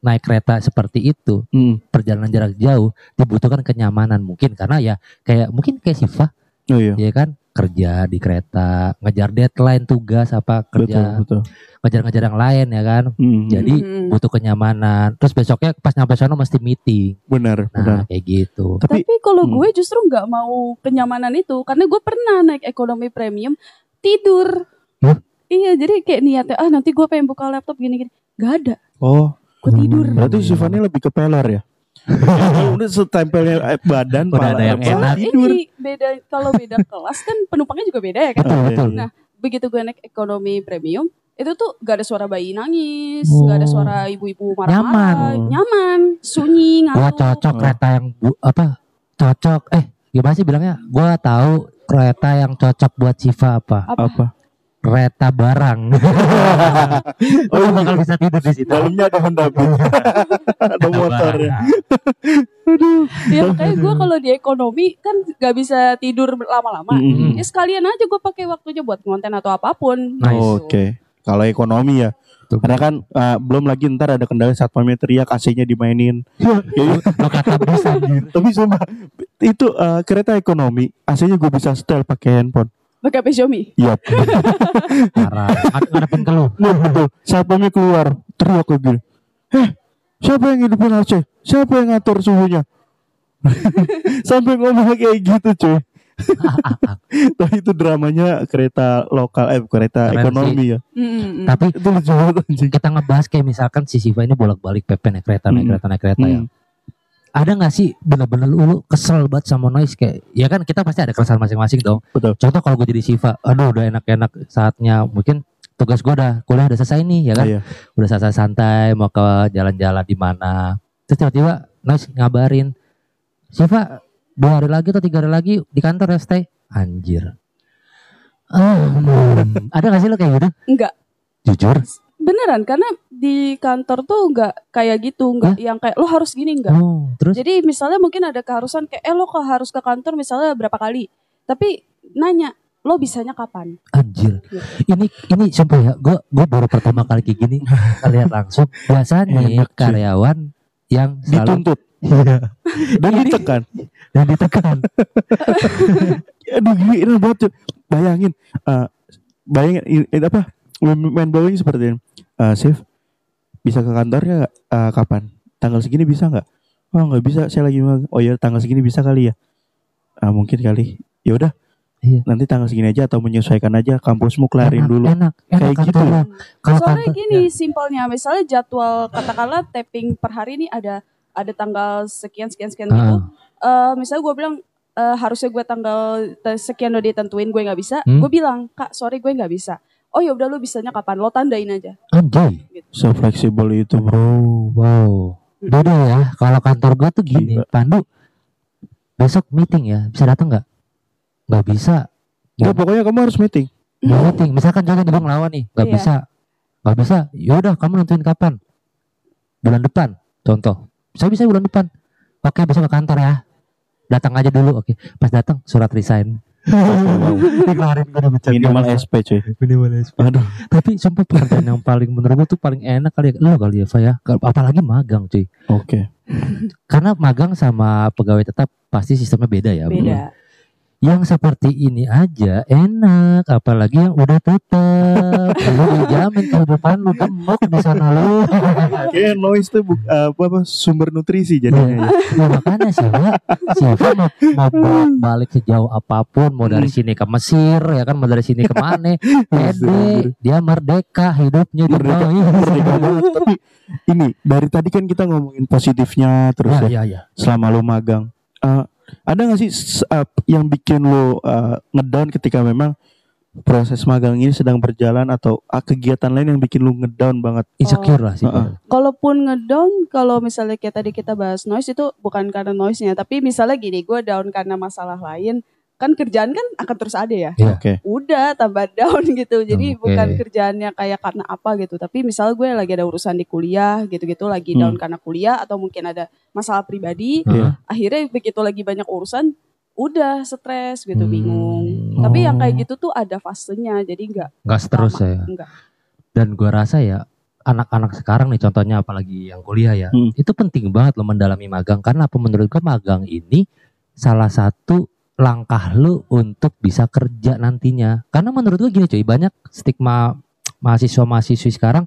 B: naik kereta seperti itu
A: Hmm.
B: perjalanan jarak jauh dibutuhkan kenyamanan mungkin. Karena ya kayak mungkin kayak Siva.
A: Oh iya.
B: Ya kan kerja di kereta ngejar deadline tugas apa kerja
A: betul
B: ngejar-ngejar yang lain ya kan
A: Hmm.
B: Jadi,
C: Mm-mm.
B: butuh kenyamanan terus besoknya pas nyampe sana mesti meeting
A: benar benar
B: nah kayak gitu
A: tapi
C: Tapi kalau
A: Hmm.
C: gue justru nggak mau kenyamanan itu karena gue pernah naik ekonomi premium tidur.
B: Hah?
C: Iya jadi kayak niatnya ah nanti gue pengen buka laptop gini-gini. Gak ada.
A: oh
C: Gue tidur.
B: Hmm.
A: Berarti Sifani lebih ke peler ya? Udah setempelnya eh, badan
B: Udah ada yang enak.
A: tidur.
C: Ini beda kalau beda kelas kan penumpangnya juga beda ya kan.
B: betul
A: Oke.
B: betul
C: Nah, begitu gue naik ekonomi premium itu tuh gak ada suara bayi nangis,
B: Oh.
C: gak ada suara ibu-ibu marah-marah,
B: Nyaman.
C: nyaman, sunyi,
B: gua
C: ngantuk.
B: cocok
A: Oh.
B: kereta yang bu- apa cocok eh gimana sih bilangnya gua tahu kereta yang cocok buat Siva apa
C: Apa?
A: Apa?
B: Kereta barang
A: Oh,
B: oh bakal bisa tidur di situ
A: Dalamnya ada Honda Beat. ada motornya.
C: Ya makanya gue kalau di ekonomi kan gak bisa tidur lama-lama.
A: Mm-mm.
C: Ya sekalian aja gue pakai waktunya buat konten atau apa pun.
B: Nice.
C: Gitu.
A: Oke. Kalau ekonomi ya.
B: Betul.
A: Karena kan eh, belum lagi ntar ada kendala saat pamit teriak AC-nya dimainin. Kayak-
B: lo kata bisa anjir.
A: Tapi sumpah itu eh, kereta ekonomi AC-nya gue bisa setel pakai handphone.
C: Pakai HP Xiaomi.
A: Iya.
B: parah Ad- ngadepin ke lu
A: Nah, betul. Pamit keluar teriak kayak gini. Eh, siapa yang hidupin AC? Siapa yang ngatur suhunya? Sampai ngomong kayak gitu cuy. Tapi itu dramanya kereta lokal eh kereta
B: Keren
A: ekonomi ya.
C: Mm-mm.
B: tapi
A: Itu lucu banget anjing.
B: kita ngebahas kayak misalkan si Siva ini bolak-balik Pepe naik kereta naik
A: Hmm.
B: kereta naik kereta ya
A: Hmm.
B: Ada nggak sih bener-bener lu, lu kesel banget sama noise? Kayak ya kan kita pasti ada keresahan masing-masing dong.
A: Betul.
B: contoh kalau gue jadi Siva aduh udah enak-enak saatnya. Mungkin tugas gue udah kuliah udah selesai nih ya kan?
A: Iya.
B: udah selesai santai mau ke jalan-jalan di mana. Terus tiba-tiba noise ngabarin Siva dua hari lagi atau tiga hari lagi di kantor ya stay. Anjir. Hmm, ada gak sih lo kayak gitu?
C: Enggak.
B: jujur
C: Beneran karena di kantor tuh enggak kayak gitu, enggak yang kayak lo harus gini enggak.
B: oh terus
C: Jadi misalnya mungkin ada keharusan kayak eh lo kok harus ke kantor misalnya berapa kali. Tapi nanya lo bisanya kapan?
B: Anjir.
C: Gitu.
B: Ini ini sumpah ya, gue gue baru pertama kali kayak gini lihat langsung. Biasanya
A: Enak,
B: karyawan yang selalu
A: Dituntut.
B: Iya.
A: dan ditekan.
B: Dan ditekan.
A: Aduh gila banget. Bayangin, eh, bayangin apa main blowing seperti ini. Eh, Sif, bisa ke kantornya nggak? Eh, kapan? Tanggal segini bisa nggak? Oh nggak bisa, saya lagi magang. Oh ya tanggal segini bisa kali ya? Ah mungkin kali. Ya udah,
B: Iya.
A: nanti tanggal segini aja atau menyesuaikan aja kampusmu kelarin
B: enak,
A: dulu.
B: Enak, enak
A: Kayak gitu.
B: Kalau
C: Soalnya
B: kantor-
C: gini
B: ya.
C: simpelnya, misalnya jadwal katakanlah tapping per hari ini ada ada tanggal sekian sekian sekian
B: Ah.
C: gitu. Eh misalnya gue bilang eh, harusnya gue tanggal sekian udah ditentuin gue nggak bisa,
B: Hmm.
C: gue bilang kak sorry gue nggak bisa. Oh ya udah lu bisanya kapan? Lo tandain aja.
B: Anjay.
A: So fleksibel itu bro.
B: Wow. Beda ya. Kalau kantor gue tuh gini,
A: Gila.
B: Pandu. Besok meeting ya, bisa datang nggak? Nggak bisa.
A: Ya pokoknya kamu harus meeting.
B: Nggak meeting. Misalkan contohnya gue ngelawan nih, nggak
C: Iya.
B: bisa. Nggak bisa. Yaudah, kamu nentuin kapan? Bulan depan. Contoh. Saya bisa bulan depan. Oke, besok ke kantor ya. Datang aja dulu. Oke, pas datang surat resign. Dikeluarin gue udah pecat.
A: Minimal SP cuy.
B: Minimal SP.
A: Aduh.
B: Tapi sumpah pekerjaan yang paling menurut gue tuh paling enak kali ya. Lo kali ya, Fa ya. Apalagi magang cuy.
A: Oke.
B: Karena magang sama pegawai tetap pasti sistemnya beda ya.
C: Beda.
B: Yang seperti ini aja enak, apalagi yang udah tetap. lu dijamin kehidupan lu gemuk di sana lu.
A: Kayak noise tuh bu- eh, apa, apa sumber nutrisi jadinya. ya.
B: ya makanya sih ya, siapa mau, mau balik sejauh apa pun, mau dari sini ke Mesir, ya kan, mau dari sini ke mana, pede, dia merdeka hidupnya di
A: Merdeka,
B: bawah.
A: merdeka banget. Tapi ini dari tadi kan kita ngomongin positifnya terus
B: Ya,
A: ya,
B: ya, ya.
A: selama lu magang. Eh, ada gak sih eh, yang bikin lu eh, ngedown ketika memang proses magang ini sedang berjalan atau ah, kegiatan lain yang bikin lu ngedown banget?
B: Insecure lah sih.
A: Heeh.
C: Kalaupun ngedown, kalau misalnya kayak tadi kita bahas noise itu bukan karena noise-nya, tapi misalnya gini, gue down karena masalah lain, kan kerjaan kan akan terus ada ya.
B: Iya.
A: Oke.
C: Udah tambah down gitu. Jadi
B: Oke.
C: bukan kerjaannya kayak karena apa gitu, tapi misalnya gue lagi ada urusan di kuliah gitu-gitu, lagi down
A: Hmm.
C: karena kuliah atau mungkin ada masalah pribadi,
A: Iya.
C: akhirnya begitu lagi banyak urusan, udah stres gitu,
B: Hmm.
C: bingung. Tapi yang
A: Oh.
C: kayak gitu tuh ada fasenya, jadi enggak
B: Nggak terus ya.
C: enggak.
B: Dan gua rasa ya anak-anak sekarang nih contohnya apalagi yang kuliah ya,
A: Hmm.
B: itu penting banget lo mendalami magang karena apa menurut gua magang ini salah satu langkah lu untuk bisa kerja nantinya. Karena menurut gua gini cuy, banyak stigma mahasiswa-mahasiswi sekarang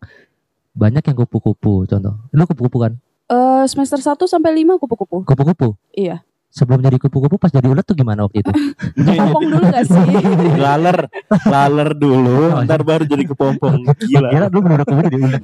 B: banyak yang kupu-kupu contoh. Lu kupu-kupu kan?
C: Eh semester 1 sampai 5 kupu-kupu.
B: Kupu-kupu.
C: Iya.
B: Sebelum jadi kupu-kupu pas jadi ulat tuh gimana waktu itu?
C: Kepompong dulu gak sih?
A: laler, laler dulu, ntar baru jadi kepompong. Gila.
B: Gila dulu kupu jadi ulat.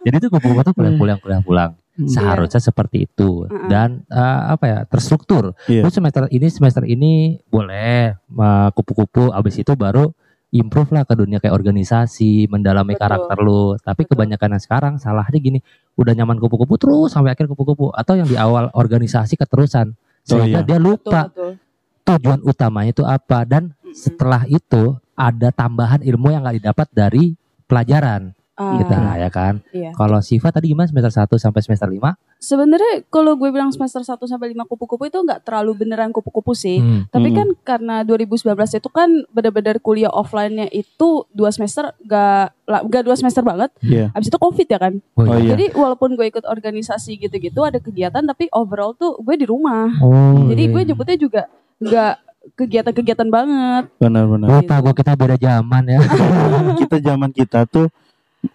B: jadi tuh kupu-kupu tuh pulang-pulang pulang-pulang.
A: Hmm.
B: Seharusnya seperti itu
C: Mm-mm.
B: dan eh, apa ya terstruktur.
A: Iya.
B: Lu semester ini semester ini boleh eh, kupu-kupu, abis itu baru improve lah ke dunia kayak organisasi, mendalami
C: Betul.
B: karakter lu. Tapi
C: Betul.
B: kebanyakan yang sekarang salahnya gini, udah nyaman kupu-kupu terus sampai akhir kupu-kupu atau yang di awal organisasi keterusan
A: Oh,
B: sehingga
A: iya.
B: dia lupa
C: betul.
B: tujuan utamanya itu apa dan
C: Mm-mm.
B: setelah itu ada tambahan ilmu yang nggak didapat dari pelajaran
C: Ah,
B: kita ya kan.
C: iya.
B: Kalau Siva tadi gimana semester 1 sampai semester 5?
C: Sebenarnya kalau gue bilang semester 1 sampai 5 kupu-kupu itu nggak terlalu beneran kupu-kupu sih.
B: Hmm.
C: Tapi
A: Mm-mm.
C: kan karena 2019 itu kan benar-benar kuliah offline-nya itu dua semester gak, lah, gak dua semester banget.
A: Iya.
C: Abis itu covid ya kan.
B: Oh,
A: Oh,
B: iya.
C: Jadi walaupun gue ikut organisasi gitu-gitu ada kegiatan tapi overall tuh gue di rumah.
B: Oh,
C: Jadi
B: iya.
C: gue nyebutnya juga nggak kegiatan-kegiatan banget.
A: Benar-benar.
B: lupa gue kita beda zaman ya.
A: kita zaman kita tuh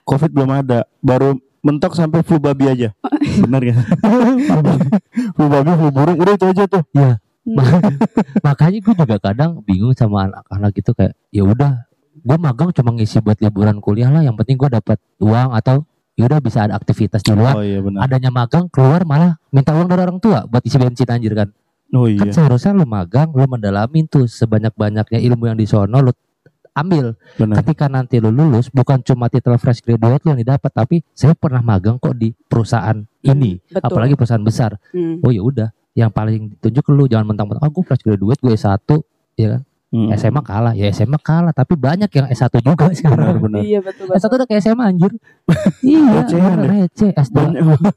A: covid belum ada. Baru mentok sampai flu babi aja. Benar kan flu babi flu burung udah itu aja tuh.
B: Makanya gue juga kadang bingung sama anak-anak gitu kayak ya udah gue magang cuma ngisi buat liburan kuliah lah yang penting gue dapat uang atau ya udah bisa ada aktivitas di luar.
A: Oh iya benar.
B: Adanya magang keluar malah minta uang dari orang tua buat isi bensin anjir kan.
A: Oh
B: kan
A: iya.
B: seharusnya lu magang lu mendalamin tuh sebanyak-banyaknya ilmu yang di sono lu ambil.
A: Benar.
B: Ketika nanti lu lulus bukan cuma titel fresh graduate lu yang didapat tapi saya pernah magang kok di perusahaan ini.
C: Betul.
B: apalagi perusahaan besar.
C: Hmm.
B: oh ya udah. Yang paling ditunjuk ke lu jangan mentang-mentang ah gue fresh graduate gue S1 ya kan?
A: Hmm.
B: SMA kalah. Ya SMA kalah tapi banyak yang S1 juga
A: benar
B: sekarang.
A: benar.
C: Iya betul
B: S1
C: betul.
B: udah kayak SMA anjir. Iya bener
A: deh.
B: receh S2
A: banyak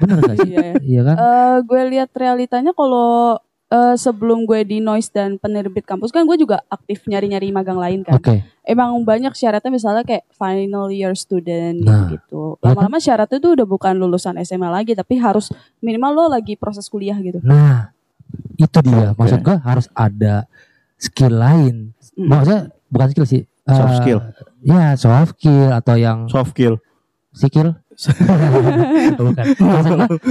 B: bener gak sih?
C: Iya.
B: iya kan?
C: Eh, gue lihat realitanya kalau eh, sebelum gue di Noise dan penerbit kampus kan gue juga aktif nyari-nyari magang lain kan.
B: Oke.
C: Emang banyak syaratnya misalnya kayak final year student
B: Nah,
C: gitu.
B: iya kan?
C: Lama-lama syaratnya tuh udah bukan lulusan SMA lagi tapi harus minimal lo lagi proses kuliah gitu.
B: Nah, itu dia. Maksud gua harus ada skill lain.
C: Mm.
B: Maksudnya bukan skill sih.
A: Soft
B: eh,
A: skill.
B: Ya, soft skill atau yang
A: Soft skill.
B: skill. bukan.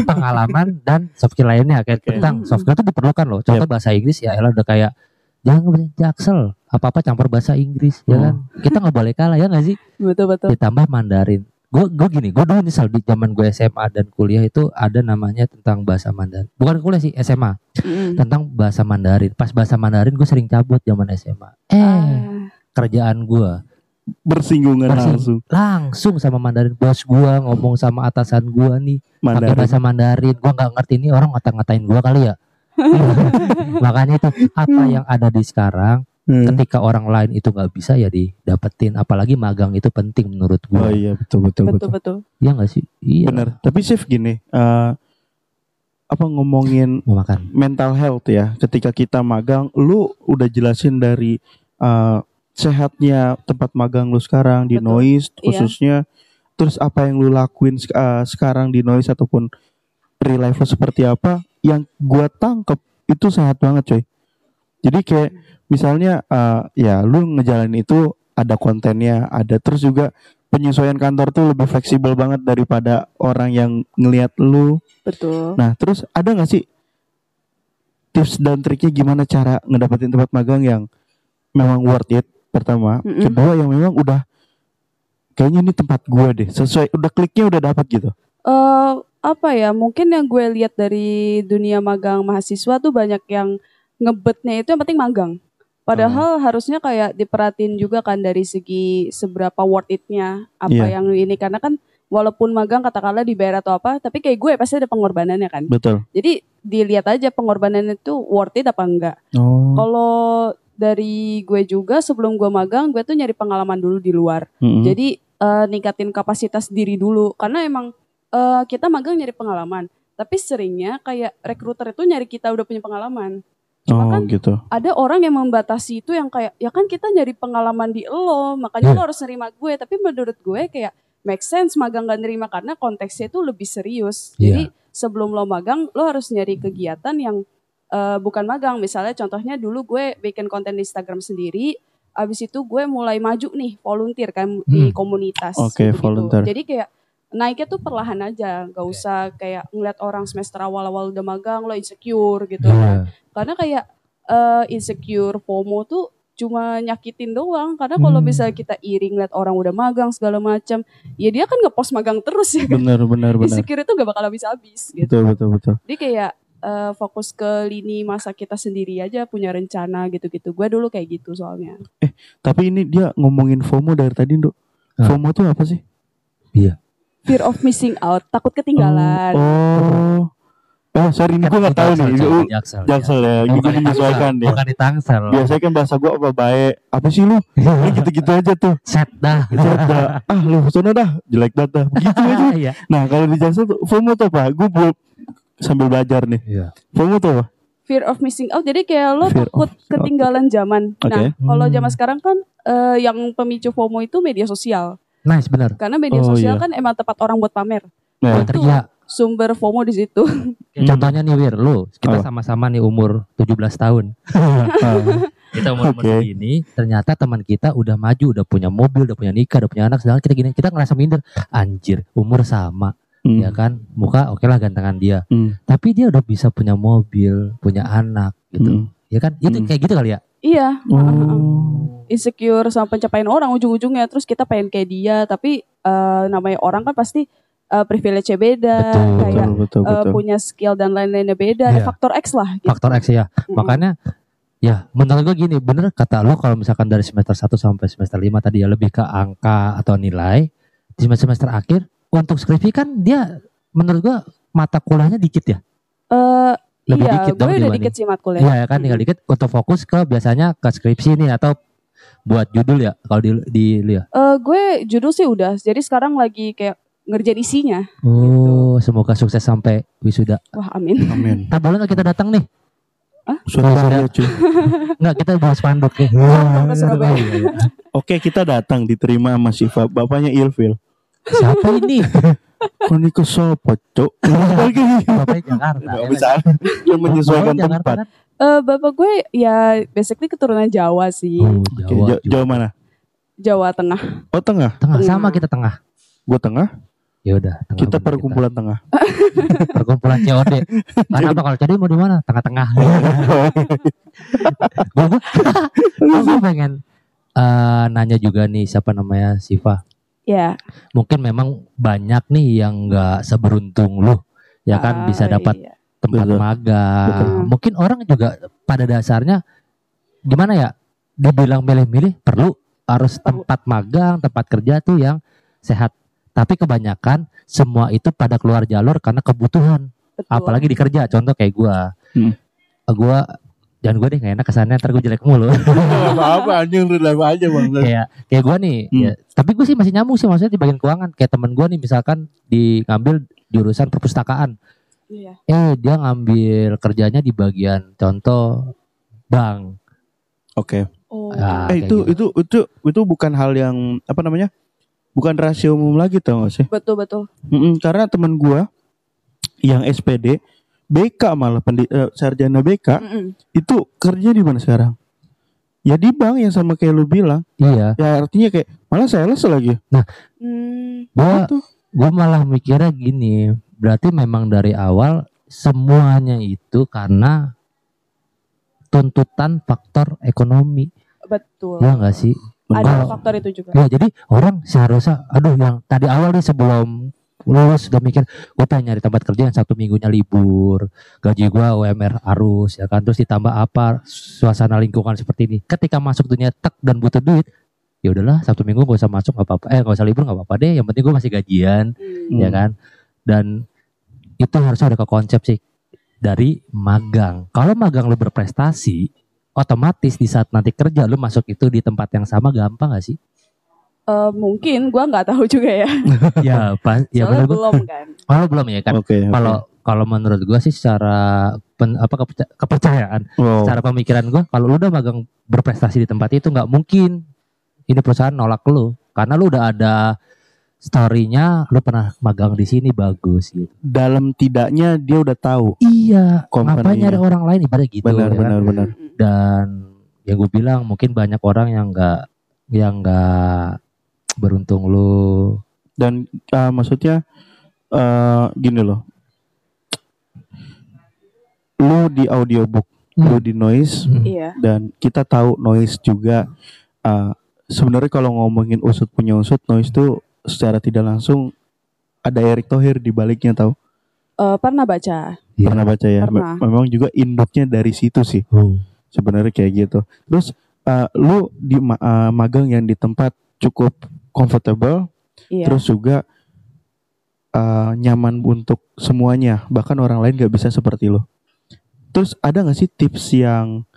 B: Pengalaman dan soft skill lainnya kayak
A: Oke.
B: tentang soft skill itu diperlukan loh. Contoh bahasa Inggris ya elah udah kayak jangan jaksel apa-apa campur bahasa Inggris ya
A: Oh.
B: kan. Kita nggak boleh kalah ya nggak sih?
C: Betul betul.
B: Ditambah Mandarin. Gue gue gini, gue dulu misal di zaman gue SMA dan kuliah itu ada namanya tentang bahasa Mandarin. Bukan kuliah sih SMA
C: Mm-mm.
B: tentang bahasa Mandarin. Pas bahasa Mandarin gue sering cabut zaman SMA. Eh,
C: Ah,
B: kerjaan gue
A: Bersinggungan
B: Bersing-
A: langsung.
B: langsung sama Mandarin. Bos gue ngomong sama atasan gue nih pakai
A: Mandarin.
B: bahasa Mandarin. Gue nggak ngerti ini orang ngata-ngatain gue kali ya. Makanya itu apa yang ada di sekarang
A: Hmm.
B: ketika orang lain itu nggak bisa ya didapetin. Apalagi magang itu penting menurut gue.
A: Oh iya betul betul
C: betul
A: betul.
C: betul.
B: Iya nggak sih? Iya.
A: Bener. Tapi Chef gini, eh, apa ngomongin
B: Mau makan.
A: mental health ya. Ketika kita magang, lu udah jelasin dari eh, sehatnya tempat magang lu sekarang di
C: Betul.
A: noise
C: Iya.
A: khususnya. Terus apa yang lu lakuin eh, sekarang di noise ataupun real life lu seperti apa? Yang gua tangkep itu sehat banget coy. Jadi kayak misalnya eh, ya lu ngejalanin itu ada kontennya, ada terus juga penyesuaian kantor tuh lebih fleksibel banget daripada orang yang ngelihat lu
C: Betul.
A: Nah, terus ada nggak sih tips dan triknya gimana cara ngedapetin tempat magang yang memang worth it pertama,
C: Mm-mm.
A: kedua yang memang udah kayaknya ini tempat gua deh, sesuai udah kliknya udah dapat gitu.
C: eh apa ya mungkin yang gue lihat dari dunia magang mahasiswa tuh banyak yang ngebetnya itu yang penting magang padahal harusnya kayak diperhatiin juga kan dari segi seberapa worth it-nya apa
A: Iya.
C: yang ini karena kan walaupun magang katakanlah dibayar atau apa tapi kayak gue pasti ada pengorbanannya kan
A: Betul.
C: jadi dilihat aja pengorbanannya itu worth it apa enggak
A: Oh.
C: kalau dari gue juga sebelum gue magang gue tuh nyari pengalaman dulu di luar
A: Mm-mm.
C: jadi eh, ningkatin kapasitas diri dulu karena emang eh, kita magang nyari pengalaman. Tapi seringnya kayak rekruter itu nyari kita udah punya pengalaman. Cuma
A: oh
C: kan
A: gitu.
C: ada orang yang membatasi itu yang kayak ya kan kita nyari pengalaman di lo, makanya
B: Iya.
C: lo harus nerima gue. Tapi menurut gue kayak make sense magang gak nerima karena konteksnya itu lebih serius.
B: Iya.
C: Jadi sebelum lo magang lo harus nyari kegiatan yang eh, bukan magang. Misalnya contohnya dulu gue bikin konten di Instagram sendiri. Abis itu gue mulai maju nih volunteer kan di
B: Hmm.
C: komunitas.
A: Oke,
C: gitu-gitu.
A: volunteer.
C: Jadi kayak naiknya tuh perlahan aja, nggak usah kayak ngeliat orang semester awal-awal udah magang lo insecure gitu.
B: Iya.
C: Karena kayak eh, insecure FOMO tuh cuma nyakitin doang. Karena kalau
B: Hmm.
C: misalnya kita iri ngeliat orang udah magang segala macam, ya dia kan ngepost magang terus ya kan.
A: Benar benar benar.
C: Insecure itu gak bakal habis-habis gitu.
A: Betul betul betul.
C: Jadi kayak eh, fokus ke lini masa kita sendiri aja punya rencana gitu-gitu. Gue dulu kayak gitu soalnya.
A: Tapi ini dia ngomongin FOMO dari tadi, Nduk.
B: Ah.
A: FOMO tuh apa sih?
C: Fear of missing out, takut ketinggalan.
A: Oh. Oh, sorry ini gue nggak tahu nih.
B: Jaksel, Jaksel,
A: Jaksel ya,
B: Bukan
A: gue
B: di
A: menyesuaikan dia.
B: Bukan di Tangsel.
A: Biasanya kan bahasa gua apa baik. Apa sih lu? Lu gitu-gitu aja tuh.
B: Set dah.
A: Set dah. ah lu sono dah jelek dah dah. Begitu aja.
B: Iya.
A: Nah kalau di Jaksel tuh FOMO tuh apa? Gue belum sambil belajar nih.
B: Iya.
A: FOMO tuh apa?
C: Fear of missing out. Jadi kayak lo
A: Fear
C: takut
A: of-
C: ketinggalan zaman.
A: Oke.
C: Nah, kalau
B: Hmm.
C: zaman sekarang kan eh, yang pemicu FOMO itu media sosial.
B: Nice bener.
C: Karena media
A: Oh,
C: sosial
A: iya.
C: kan emang tempat orang buat pamer.
A: Nah,
C: Betul.
B: Teriak.
C: Sumber FOMO di situ.
B: Ya, Contohnya nih Wir, lu kita sama-sama nih umur 17 tahun.
A: ah,
B: Kita umur
A: Oke.
B: segini, ternyata teman kita udah maju, udah punya mobil, udah punya nikah, udah punya anak, sedangkan kita gini, kita ngerasa minder. Anjir, umur sama,
A: hmm,
B: ya kan? Muka oke lah gantengan dia.
A: hmm,
B: Tapi dia udah bisa punya mobil, punya anak gitu.
A: hmm.
B: Ya kan? Itu
A: Hmm.
B: kayak gitu kali ya?
C: iya.
A: Oh.
C: Insecure sama pencapaian orang ujung-ujungnya. Terus kita pengen kayak dia. Tapi eh, namanya orang kan pasti eh, privilege-nya beda.
B: Betul,
C: kayak
A: Betul betul
C: eh,
A: betul.
C: punya skill dan lain-lainnya beda.
B: Iya.
C: faktor X lah. Gitu.
B: Faktor X ya.
C: Mm-mm.
B: Makanya ya menurut gue gini, bener kata lo kalau misalkan dari semester 1 sampai semester 5 tadi ya lebih ke angka atau nilai. Di semester semester akhir untuk skripsi kan dia menurut gue mata kuliahnya dikit ya.
C: Eh,
B: Lebih
C: iya,
B: dikit
C: gue
B: dong
C: udah dikit sih matkulnya.
B: Iya ya kan tinggal dikit untuk fokus ke biasanya ke skripsi nih atau buat judul ya kalau di di lu ya.
C: Eh, gue judul sih udah. Jadi sekarang lagi kayak ngerjain isinya.
B: Oh, semoga sukses sampai wisuda.
C: Wah, amin.
A: Amin.
B: Tak boleh nggak kita datang nih?
A: Surabaya cuy.
B: Enggak, kita bahas spanduk ya.
C: Surabaya.
B: Iya, iya.
A: Oke kita datang diterima sama Siva. Bapaknya Ilfil.
B: Siapa ini?
A: Kok ini sopo cuk?
B: Bapaknya Jakarta.
A: Gak bisa. Yang menyesuaikan
B: Bapak
A: tempat.
B: kan?
C: Eh, bapak gue ya basically keturunan Jawa sih.
B: Oh, Jawa.
A: Ja- Jawa mana?
C: Jawa Tengah.
A: Oh tengah.
B: Tengah
C: Tengah.
B: sama kita tengah.
A: Gue tengah.
B: Ya udah, tengah
A: Kita perkumpulan tengah.
B: perkumpulan COD. Karena apa kalau COD mau di mana? Tengah-tengah. gue gue pengen eh, nanya juga nih siapa namanya Siva.
C: Ya.
B: Mungkin memang banyak nih yang nggak seberuntung lu, ya kan
C: Ah,
B: bisa dapat
C: iya.
B: tempat
A: Betul.
B: magang.
C: Betul.
B: Mungkin orang juga pada dasarnya gimana ya? Dibilang milih-milih perlu harus
C: Perlu.
B: tempat magang, tempat kerja tuh yang sehat. Tapi kebanyakan semua itu pada keluar jalur karena kebutuhan.
C: Betul.
B: Apalagi di kerja. Contoh kayak gua.
A: Hmm.
B: Gua jangan gue deh gak enak kesannya ntar gue jelek mulu
A: apa anjing relax aja bang.
B: kayak kayak gue nih
A: Hmm.
B: ya, tapi gue sih masih nyambung sih maksudnya di bagian keuangan kayak temen gue nih misalkan di ngambil jurusan perpustakaan
C: Iya.
B: eh dia ngambil kerjanya di bagian contoh bank
A: Oke.
C: Oh.
B: Ah,
A: Eh itu
B: gitu.
A: itu itu itu bukan hal yang apa namanya? Bukan rahasia umum lagi tau gak sih?
C: Betul betul.
A: Mm-mm, karena teman gua yang SPD BK malah pendi, eh, sarjana BK
C: Mm-mm.
A: itu kerja di mana sekarang? Ya di bank yang sama kayak lu bilang.
B: iya
A: Ya artinya kayak malah sales lagi.
C: Hmm,
B: gue
A: Itu.
B: gue malah mikirnya gini berarti memang dari awal semuanya itu karena tuntutan faktor ekonomi
C: betul.
B: ya enggak sih
C: Ada faktor itu juga.
B: Ya jadi orang seharusnya aduh yang tadi awal nih sebelum lulus udah mikir. Gue pengen nyari tempat kerja yang satu minggunya libur. Gaji gue UMR arus ya kan? Terus ditambah apa suasana lingkungan seperti ini. Ketika masuk dunia tek dan butuh duit ya udahlah satu minggu gak usah masuk gak apa-apa. Eh gak usah libur gak apa-apa deh. Yang penting gue masih gajian
C: Hmm.
B: ya kan? Dan itu harusnya ada ke konsep sih dari magang. Kalau magang lu berprestasi otomatis di saat nanti kerja lu masuk itu di tempat yang sama gampang gak sih
C: Eh, mungkin gua nggak tahu juga ya.
B: ya pas ya
C: Soalnya
B: benar gua
C: belum kan.
B: kalau belum ya kan
A: Oke. oke.
B: kalau kalau menurut gua sih secara pen- apa keperca- kepercayaan
A: Wow.
B: secara pemikiran gua kalau lu udah magang berprestasi di tempat itu nggak mungkin ini perusahaan nolak lu karena lu udah ada story-nya lu pernah magang di sini bagus gitu
A: dalam tidaknya dia udah tahu.
B: iya ngapain nyari orang lain ibarat gitu
A: Benar
B: ya kan?
A: benar benar.
C: Mm-mm.
B: dan yang gue bilang mungkin banyak orang yang nggak yang nggak beruntung lu
A: Dan uh, maksudnya uh, gini loh. Lu di audiobook,
B: Hmm.
A: lu di noise
C: Iya.
A: dan kita tahu noise juga uh, sebenarnya kalau ngomongin usut punya usut noise tuh secara tidak langsung ada Erick Thohir di baliknya tahu.
C: Eh, pernah baca.
B: Iya.
A: Pernah baca ya?
C: Pernah.
A: Memang juga induknya dari situ sih.
B: Oh.
A: sebenarnya kayak gitu. Terus uh, lu di ma- uh, magang yang di tempat cukup comfortable,
C: Iya.
A: terus juga uh, nyaman untuk semuanya, bahkan orang lain gak bisa seperti lo. Terus ada gak sih tips yang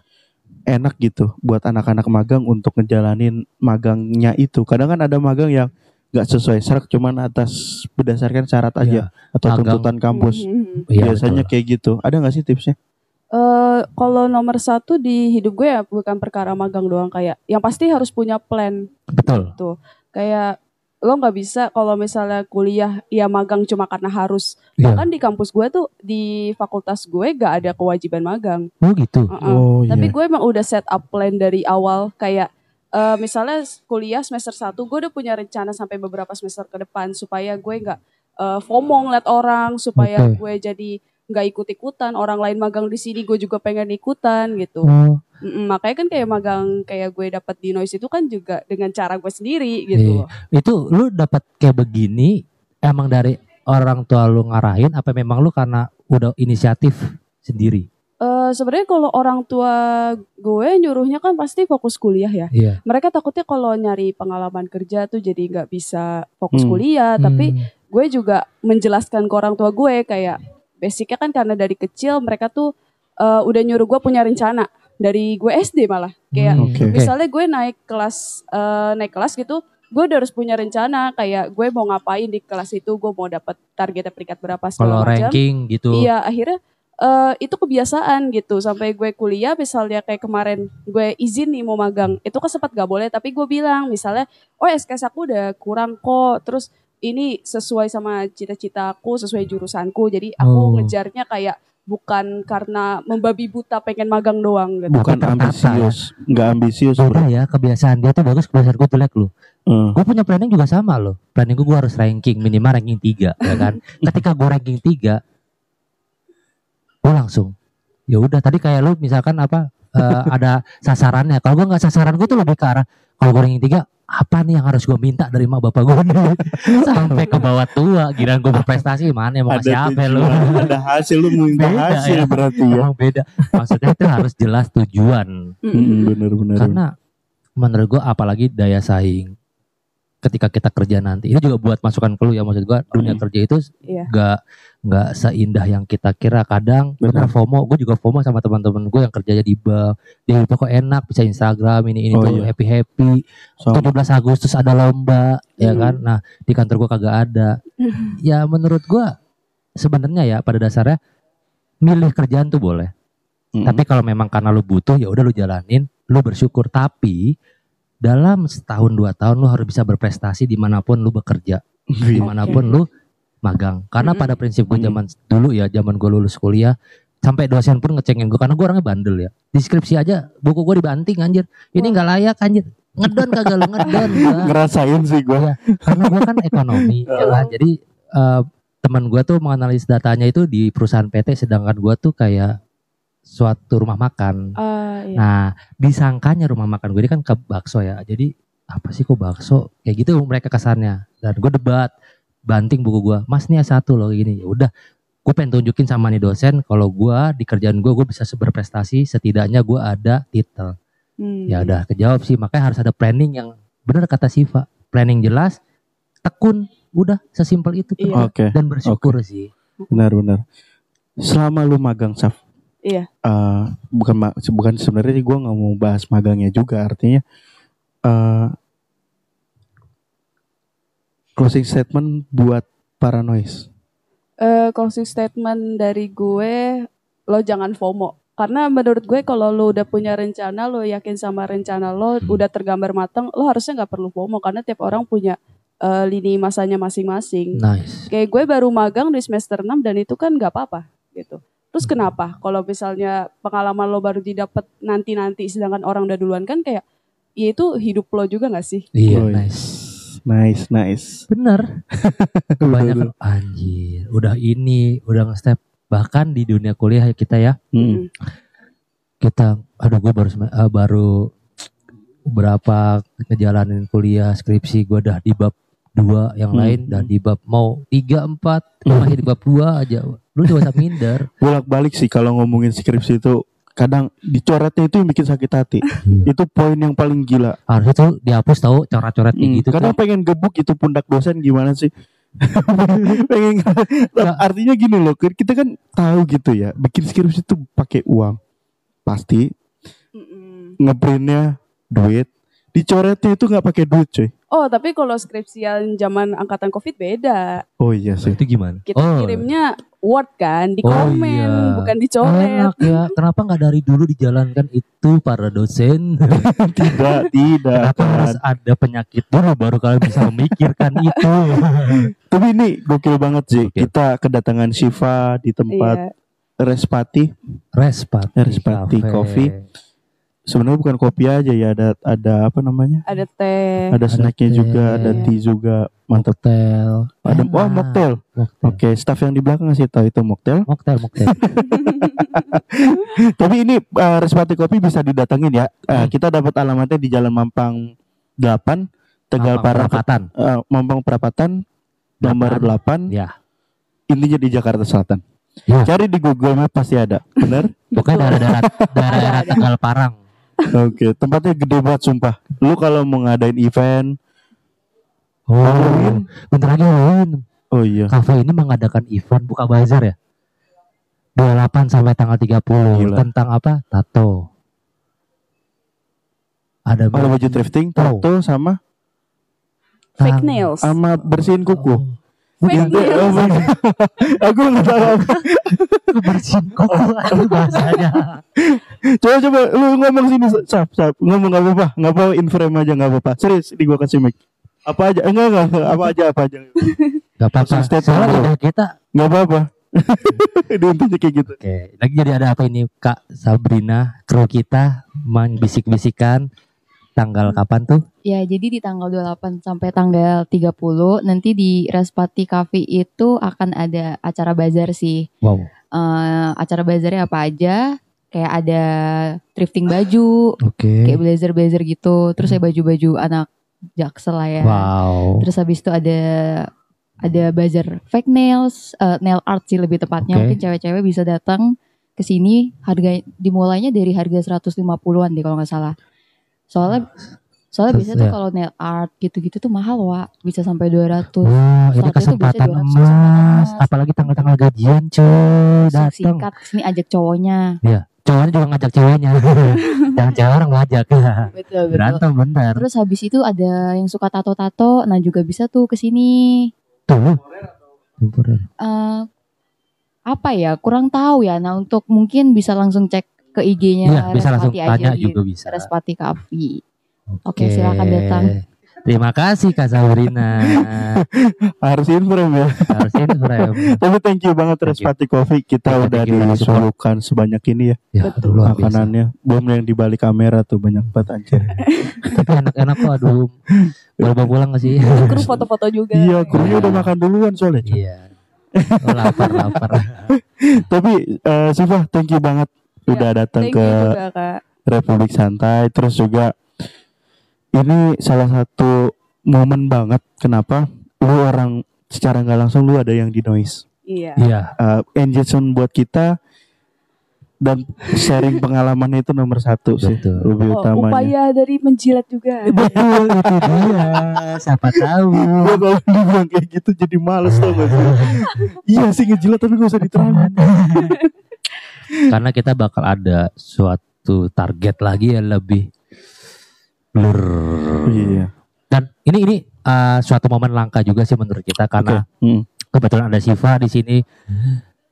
A: enak gitu buat anak-anak magang untuk ngejalanin magangnya itu? Kadang kan ada magang yang gak sesuai serak, cuman atas berdasarkan syarat aja atau
B: magang.
A: tuntutan kampus.
C: Mhm.
B: Iya,
A: Biasanya
B: betul.
A: kayak gitu. Ada gak sih tipsnya?
C: Eh, kalau nomor satu di hidup gue ya bukan perkara magang doang kayak yang pasti harus punya plan
B: betul
C: tuh kayak lo nggak bisa kalau misalnya kuliah ya magang cuma karena harus
B: Iya.
C: bahkan di kampus gue tuh di fakultas gue gak ada kewajiban magang
B: oh gitu
C: Heeh.
A: Oh
C: tapi
A: iya.
C: gue emang udah set up plan dari awal kayak eh, misalnya kuliah semester 1 gue udah punya rencana sampai beberapa semester ke depan supaya gue nggak eh, FOMO ngeliat orang supaya
B: Oke.
C: gue jadi nggak ikut-ikutan orang lain magang di sini gue juga pengen ikutan gitu
B: oh
C: Mm-mm, makanya kan kayak magang kayak gue dapat di noise itu kan juga dengan cara gue sendiri gitu
B: Iya. itu lu dapat kayak begini emang dari orang tua lu ngarahin apa memang lu karena udah inisiatif sendiri
C: Eh, sebenarnya kalau orang tua gue nyuruhnya kan pasti fokus kuliah ya
B: iya
C: mereka takutnya kalau nyari pengalaman kerja tuh jadi nggak bisa fokus
A: Hmm.
C: kuliah tapi
B: Hmm.
C: gue juga menjelaskan ke orang tua gue kayak basicnya kan karena dari kecil mereka tuh eh, udah nyuruh gue punya rencana. Dari gue SD malah. Kayak
B: Hmm,
A: oke.
C: misalnya gue naik kelas eh, naik kelas gitu gue udah harus punya rencana. Kayak gue mau ngapain di kelas itu gue mau dapat targetnya peringkat berapa
B: kalau
C: segala macam.
B: ranking gitu.
C: Iya akhirnya eh, itu kebiasaan gitu. Sampai gue kuliah misalnya kayak kemarin gue izin nih mau magang. Itu kan sempat gak boleh tapi gue bilang misalnya oh SKS aku udah kurang kok. Terus ini sesuai sama cita-cita aku sesuai jurusanku jadi aku
B: Oh.
C: ngejarnya kayak bukan karena membabi buta pengen magang doang gitu.
A: Bukan ambisius, nggak ambisius bro.
B: Ya kebiasaan dia tuh bagus kebiasaan gue jelek loh.
A: Eh,
B: Gue punya planning juga sama loh. Planning gue gue harus ranking minimal ranking 3 ya kan. Ketika gue ranking 3 gue langsung ya udah tadi kayak lu misalkan apa eh, ada sasarannya. Kalau gue nggak sasaran gue tuh lebih ke arah kalau gue ranking 3 apa nih yang harus gue minta dari mak bapak gue nih sampai ke bawah tua giliran gue berprestasi mana mau
A: ada
B: kasih apa lu
A: ada hasil lu minta
B: Beda
A: hasil
B: ya.
A: berarti ya.
B: emang beda maksudnya itu harus jelas tujuan.
A: Mm, bener-bener.
B: karena menurut gue apalagi daya saing ketika kita kerja nanti ini juga buat masukan ke lu ya maksud gue dunia kerja itu
C: Iya.
B: nggak nggak seindah yang kita kira. Kadang
A: Benar.
B: FOMO gue juga FOMO sama teman-teman gue yang kerjanya di bank. Dia lupa kok enak bisa Instagram ini ini
A: Oh,
B: tuh
A: iya.
B: happy happy
A: So,
B: 17 Agustus ada lomba ya
C: Hmm.
B: kan? Nah di kantor gue kagak ada. Ya menurut gue sebenarnya ya pada dasarnya milih kerjaan tuh boleh.
A: Mm,
B: tapi kalau memang karena lu butuh ya udah lu jalanin, lu bersyukur. Tapi dalam setahun dua tahun lu harus bisa berprestasi di mana pun lu bekerja,
A: Wih,
B: di mana pun lu magang. Karena
C: Mm-mm.
B: pada prinsip gue zaman dulu ya, zaman gue lulus kuliah, sampai dosen pun ngecengin gue karena gue orangnya bandel ya. Di skripsi aja buku gue dibanting anjir. Ini nggak layak anjir. Ngedon kagak lu ngedon gua.
A: ngerasain sih gue.
B: Iya. Karena gue kan ekonomi ya kan. Jadi eh, teman gue tuh menganalisis datanya itu di perusahaan PT sedangkan gue tuh kayak suatu rumah makan.
C: Ah, iya.
B: Nah, disangkanya rumah makan gue ini kan ke bakso ya. Jadi apa sih kok bakso? Kayak gitu mereka kesannya. Dan gue debat, banting buku gue. Mas nih satu loh kayak gini. Ya udah, gue pengen tunjukin sama nih dosen kalau gue di kerjaan gue gue bisa berprestasi. Setidaknya gue ada titel.
C: Hmm.
B: Ya udah kejawab sih. Makanya harus ada planning yang benar kata Siva. Planning jelas, tekun, udah sesimpel itu.
C: Iya.
A: Oke,
B: Dan bersyukur sih.
A: benar-benar. Selama lu magang Saf.
C: Iya.
A: eh, bukan bukan sebenarnya gue nggak mau bahas magangnya juga artinya eh closing statement buat para noise.
C: eh closing statement dari gue lo jangan FOMO karena menurut gue kalau lo udah punya rencana lo yakin sama rencana lo
B: Hmm.
C: udah tergambar matang lo harusnya nggak perlu FOMO karena tiap orang punya eh, lini masanya masing-masing
B: Nice.
C: kayak gue baru magang di semester 6 dan itu kan nggak apa-apa gitu terus kenapa kalau misalnya pengalaman lo baru didapat nanti-nanti sedangkan orang udah duluan kan kayak ya itu hidup lo juga nggak sih
B: Iya,
A: iya.
B: nice.
A: Nice, nice.
B: Bener. Kebanyakan anjir, udah ini, udah nge-step. Bahkan di dunia kuliah ya kita ya,
A: Hmm.
B: kita aduh gue baru eh, baru berapa ngejalanin kuliah skripsi gue udah di bab dua yang
A: Hmm.
B: lain dan di bab mau tiga empat
A: Hmm.
B: masih di bab dua aja lu gak usah minder
A: Bolak-balik sih kalau ngomongin skripsi itu kadang dicoretnya itu yang bikin sakit hati. itu poin yang paling gila.
B: harusnya tuh dihapus tahu coret-coret
A: Hmm,
B: gitu
A: karena
B: tuh.
A: pengen gebuk itu pundak dosen gimana sih? pengen artinya gini loh, kita kan tahu gitu ya, bikin skripsi itu pakai uang. Pasti ngeprintnya duit, dicoretnya itu nggak pakai duit coy.
C: oh tapi kalau skripsian zaman angkatan covid beda
A: Oh iya sih.
B: itu gimana
C: kita
B: Oh,
C: kirimnya word kan di
B: Oh,
C: komen
B: iya.
C: bukan dicoret
B: enak ya kenapa nggak dari dulu dijalankan itu para dosen
A: tidak, tidak.
B: Kenapa harus
A: kan.
B: ada penyakit dulu baru kalian bisa memikirkan itu?
A: Tapi ini gokil banget sih.
B: Gokil.
A: Kita kedatangan Shiva di tempat
C: iya
A: Respati.
B: Respati,
A: Respati Coffee. Sebenarnya bukan kopi aja ya, ada ada apa namanya?
C: ada teh
A: Ada snacknya juga, ada
C: Iya.
A: tea juga. Mantap.
B: Mocktail.
A: Ada
B: Enak.
A: oh mocktail.
B: Mocktail.
A: Oke, staff yang di belakang ngasih tahu itu mocktail.
B: Mocktail, mocktail.
A: Tapi ini eh, Respati Kopi bisa didatengin ya. Eh,
B: Hmm.
A: Kita dapat alamatnya di Jalan Mampang 8, Tegal
B: Mampang Perapatan.
A: eh, Mampang Perapatan nomor 8.
B: Ya.
A: Intinya di Jakarta Selatan.
B: Ya.
A: Cari di Google Map pasti ada. Benar?
B: Pokoknya daerah-daerah daerah
C: ada.
B: Tegal Parang.
A: Oke, tempatnya gede banget sumpah. Lu kalau mau ngadain event,
B: Oh,
A: Halloween.
B: bentar lagi Halloween.
A: oh iya.
B: Kafe ini mengadakan event buka bazar ya. 28 sampai tanggal 30
A: Gila.
B: tentang apa? Tato. Ada
A: Ada baju thrifting,
B: Oh.
A: tato sama
C: fake nails
A: sama bersihin kuku.
B: Oh.
C: Fake news.
A: Aku nggak tahu. apa.
B: Itu bahasanya.
A: Coba coba lu ngomong sini sap sap. Ngomong nggak apa-apa. Nggak apa inframe aja nggak apa-apa. Serius ini gua kasih mic. Apa aja? Enggak enggak apa aja apa aja.
B: Gak apa-apa. Soalnya kita.
A: Nggak apa-apa. Di intinya kayak gitu.
B: Oke, lagi jadi ada apa ini Kak Sabrina, kru kita main bisik-bisikan tanggal kapan tuh?
D: Ya, jadi di tanggal 28 sampai tanggal 30 nanti di Respati Cafe itu akan ada acara bazar sih.
B: Wow.
D: Eh, acara bazarnya apa aja? Kayak ada thrifting baju,
B: Oke.
D: kayak blazer-blazer gitu. Terus ya baju-baju anak jaksel lah ya.
B: Wow.
D: Terus habis itu ada ada bazar fake nails, eh, nail art sih lebih tepatnya.
B: Oke.
D: Mungkin cewek-cewek bisa datang ke sini harga dimulainya dari harga 150-an deh kalau nggak salah. Soalnya soalnya
B: Terus,
D: biasanya tuh
B: ya.
D: kalau nail art gitu-gitu tuh mahal, Wak. Bisa sampai 200.
B: Wah, ini
D: Saat itu
B: kesempatan
D: 200
B: emas. Apalagi tanggal-tanggal gajian, cuy. Datang.
D: sikat sini ajak cowoknya.
B: Cowoknya juga ngajak ceweknya. Jangan cewek orang ngajak.
D: Betul,
B: Berantem bener.
D: Terus habis itu ada yang suka tato-tato, nah juga bisa tuh ke sini.
B: Tuh.
D: Eh apa ya kurang tahu ya nah untuk mungkin bisa langsung cek ke IG-nya
B: Iya, bisa langsung
D: aja
B: tanya
D: di
B: juga bisa.
D: Respati Cafe Oke, silakan datang.
B: Terima kasih Kak Sabrina.
A: harus inframe ya
B: Harus inframe.
A: tapi thank you banget. Respati Coffee kita
B: Thank
A: udah disolukan sebanyak ini ya
B: Ya,
C: Betul.
A: makanannya belum yang di balik kamera tuh banyak banget anjir
B: Tapi enak-enak kok aduh. Boleh bawa pulang gak sih?
C: Kru foto-foto juga.
A: iya krunya udah makan duluan soalnya.
B: Iya. Oh, lapar, lapar.
A: tapi eh, Siva thank you banget udah datang ke
C: juga.
A: Republik Santai terus juga ini salah satu momen banget kenapa lu orang secara nggak langsung lu ada yang di noise
C: Iya.
B: Iya.
A: uh, engagement buat kita dan sharing pengalamannya itu nomor satu sih
B: Betul.
A: lebih
C: Oh,
A: utamanya
C: upaya dari menjilat juga.
B: Betul itu dia. Siapa tahu.
A: Gua kalau dibilang kayak gitu jadi males tau gak sih iya sih ngejilat tapi gak usah diterangin
B: Karena kita bakal ada suatu target lagi yang lebih blur.
A: iya
B: Dan ini ini uh, suatu momen langka juga sih menurut kita karena
A: Hmm.
B: kebetulan ada Siva di sini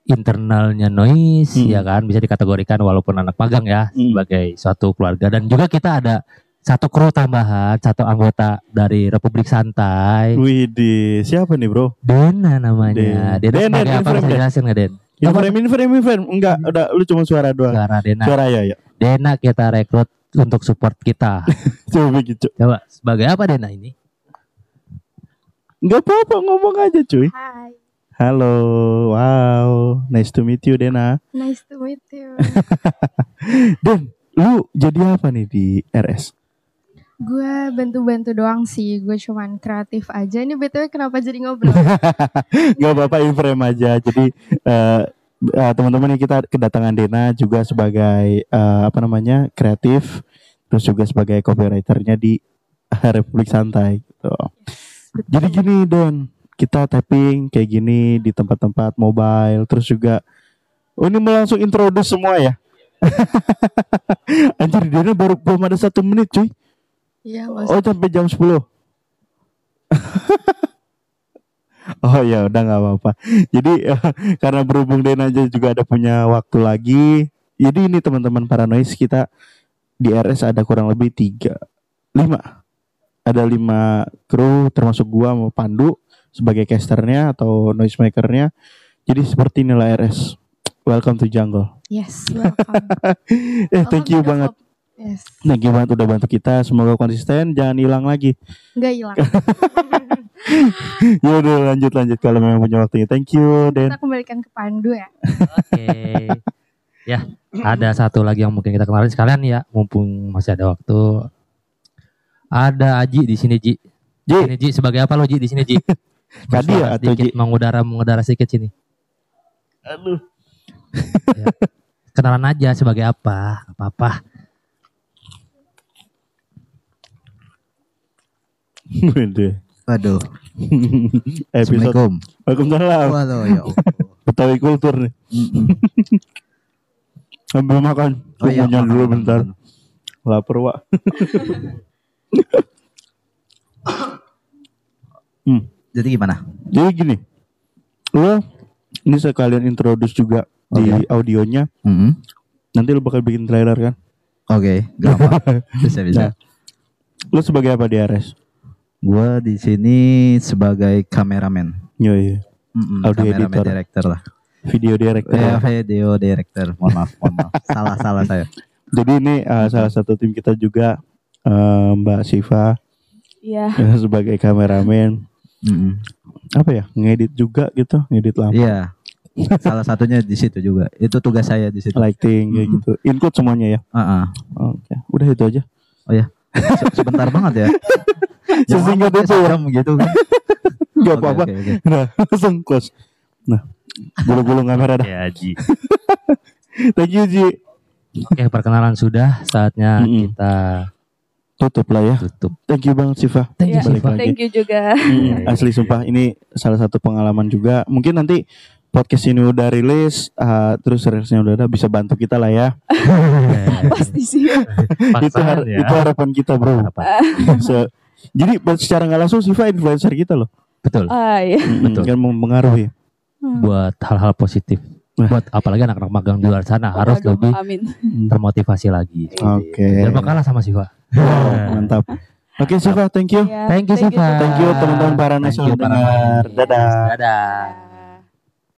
B: internalnya noise
A: Hmm.
B: ya kan bisa dikategorikan walaupun anak magang ya
A: Hmm.
B: sebagai suatu keluarga dan juga kita ada satu kru tambahan satu anggota dari Republik Santai
A: Widih siapa nih bro
B: Dena namanya
A: Den.
B: Dena
A: Den,
B: sebagai
A: Den,
B: apa
A: Den.
B: jelasin nggak Den
A: inframe inframe inframe enggak udah lu cuma suara doang.
B: Suara Dena.
A: Suara ya ya
B: Dena kita rekrut untuk support kita.
A: Coba gitu.
B: Coba sebagai apa Dena ini?
A: Nggak apa-apa ngomong aja cuy.
E: Hi,
A: halo wow. Nice to meet you Dena.
E: Nice to meet you.
A: Den lu jadi apa nih di RS
E: gue bantu-bantu doang sih, gue cuman kreatif aja. Ini btw kenapa jadi ngobrol?
A: Gak apa-apa inframe aja. Jadi eh eh, teman-teman ini kita kedatangan Dena juga sebagai eh, apa namanya kreatif, terus juga sebagai copywriternya di Republik Santai. Gitu. Jadi gini Den, kita tapping kayak gini di tempat-tempat mobile, terus juga oh ini mau langsung introduce semua ya. Anjir Dena baru belum ada satu menit cuy.
E: Iya,
A: Oh sampai jam 10 Oh ya udah nggak apa-apa. Jadi karena berhubung Dena aja juga ada punya waktu lagi. Jadi ini teman-teman paranoid kita di RS ada kurang lebih tiga, lima. Ada lima kru termasuk gua sama Pandu sebagai casternya atau noise makernya. Jadi seperti inilah RS. Welcome to jungle.
E: Yes, welcome.
A: Eh thank you
E: to the
A: banget.
E: club. Yes,
A: Thank you banget udah bantu kita. Semoga konsisten, jangan hilang lagi.
E: nggak hilang.
A: ya udah lanjut lanjut kalau memang punya waktunya. Thank you Den.
E: Kita kembalikan ke Pandu ya.
B: Oke. ya, ada satu lagi yang mungkin kita kenalin sekalian ya, mumpung masih ada waktu. Ada Aji di sini Ji.
A: Ji.
B: Ini Ji sebagai apa lo Ji di sini Ji?
A: Kadi ya atau Ji?
B: mengudara mengudara sedikit sini.
A: Aduh.
B: Kenalan aja sebagai apa? Apa-apa.
A: Waduh.
F: Waduh,
A: Episode
F: Assalamualaikum.
A: Waalaikumsalam.
F: Waduh, ya.
A: Betawi kultur nih.
F: Mm-mm.
A: Sambil makan.
F: Oh iya, makan,
A: dulu bentar. Lapar, Wak. hmm.
F: Jadi gimana?
A: Jadi gini, Lo ini sekalian introduce juga di audionya. Nanti lo bakal bikin trailer kan?
F: Oke, gampang. bisa bisa.
A: Nah. Lo sebagai apa di RS?
F: Gua di sini sebagai kameramen.
A: Yo, iya.
F: Mm-mm,
A: Audio
F: kameramen
A: editor.
F: director lah.
A: Video director.
F: Eh, video director. Mohon maaf, mohon maaf. salah salah saya.
A: Jadi ini uh, salah satu tim kita juga uh, Mbak Siva
C: Iya.
A: uh, sebagai kameramen.
F: Mm-mm.
A: Apa ya? Ngedit juga gitu, ngedit lampu,
F: Iya. Salah satunya di situ juga. Itu tugas saya di situ.
A: lighting kayak
F: Mm.
A: gitu. Include semuanya ya.
F: Ah, ah.
A: Oke, udah itu aja.
F: Se- Sebentar banget ya.
A: Sesingkat itu ya.
F: sejam gitu kan.
A: Apa-apa.
F: oke, oke.
A: Nah, langsung close. Nah, bulu-bulu kamera dah.
B: Ya Ji.
A: Thank you Ji.
B: Oke perkenalan sudah. Saatnya kita
A: Tutup lah ya.
B: tutup.
A: Thank you banget Siva.
B: Thank you Siva.
C: Thank you juga.
A: Hmm, asli sumpah ini salah satu pengalaman juga. Mungkin nanti podcast ini udah rilis, uh, terus rilisnya udah ada, bisa bantu kita lah ya.
C: Pasti sih.
A: itu, har-
B: ya.
A: itu harapan kita bro.
B: Apa?
A: Se- jadi secara nggak langsung Siva influencer kita loh.
B: Betul.
C: Ah iya.
A: Mm,
B: Betul.
A: Kan mempengaruhi.
C: Hmm.
B: Buat hal-hal positif.
A: Wah.
B: Buat apalagi anak-anak magang di luar sana harus lebih
C: Amin.
A: Hmm.
B: termotivasi lagi.
A: Oke.
B: Jangan kalah sama Siva.
A: Wow, mantap. Oke Siva, thank you.
C: Iya,
B: Thank you, Siva.
A: Thank you teman-teman para
B: Thank
A: nasional. Dadah.
B: Dadah.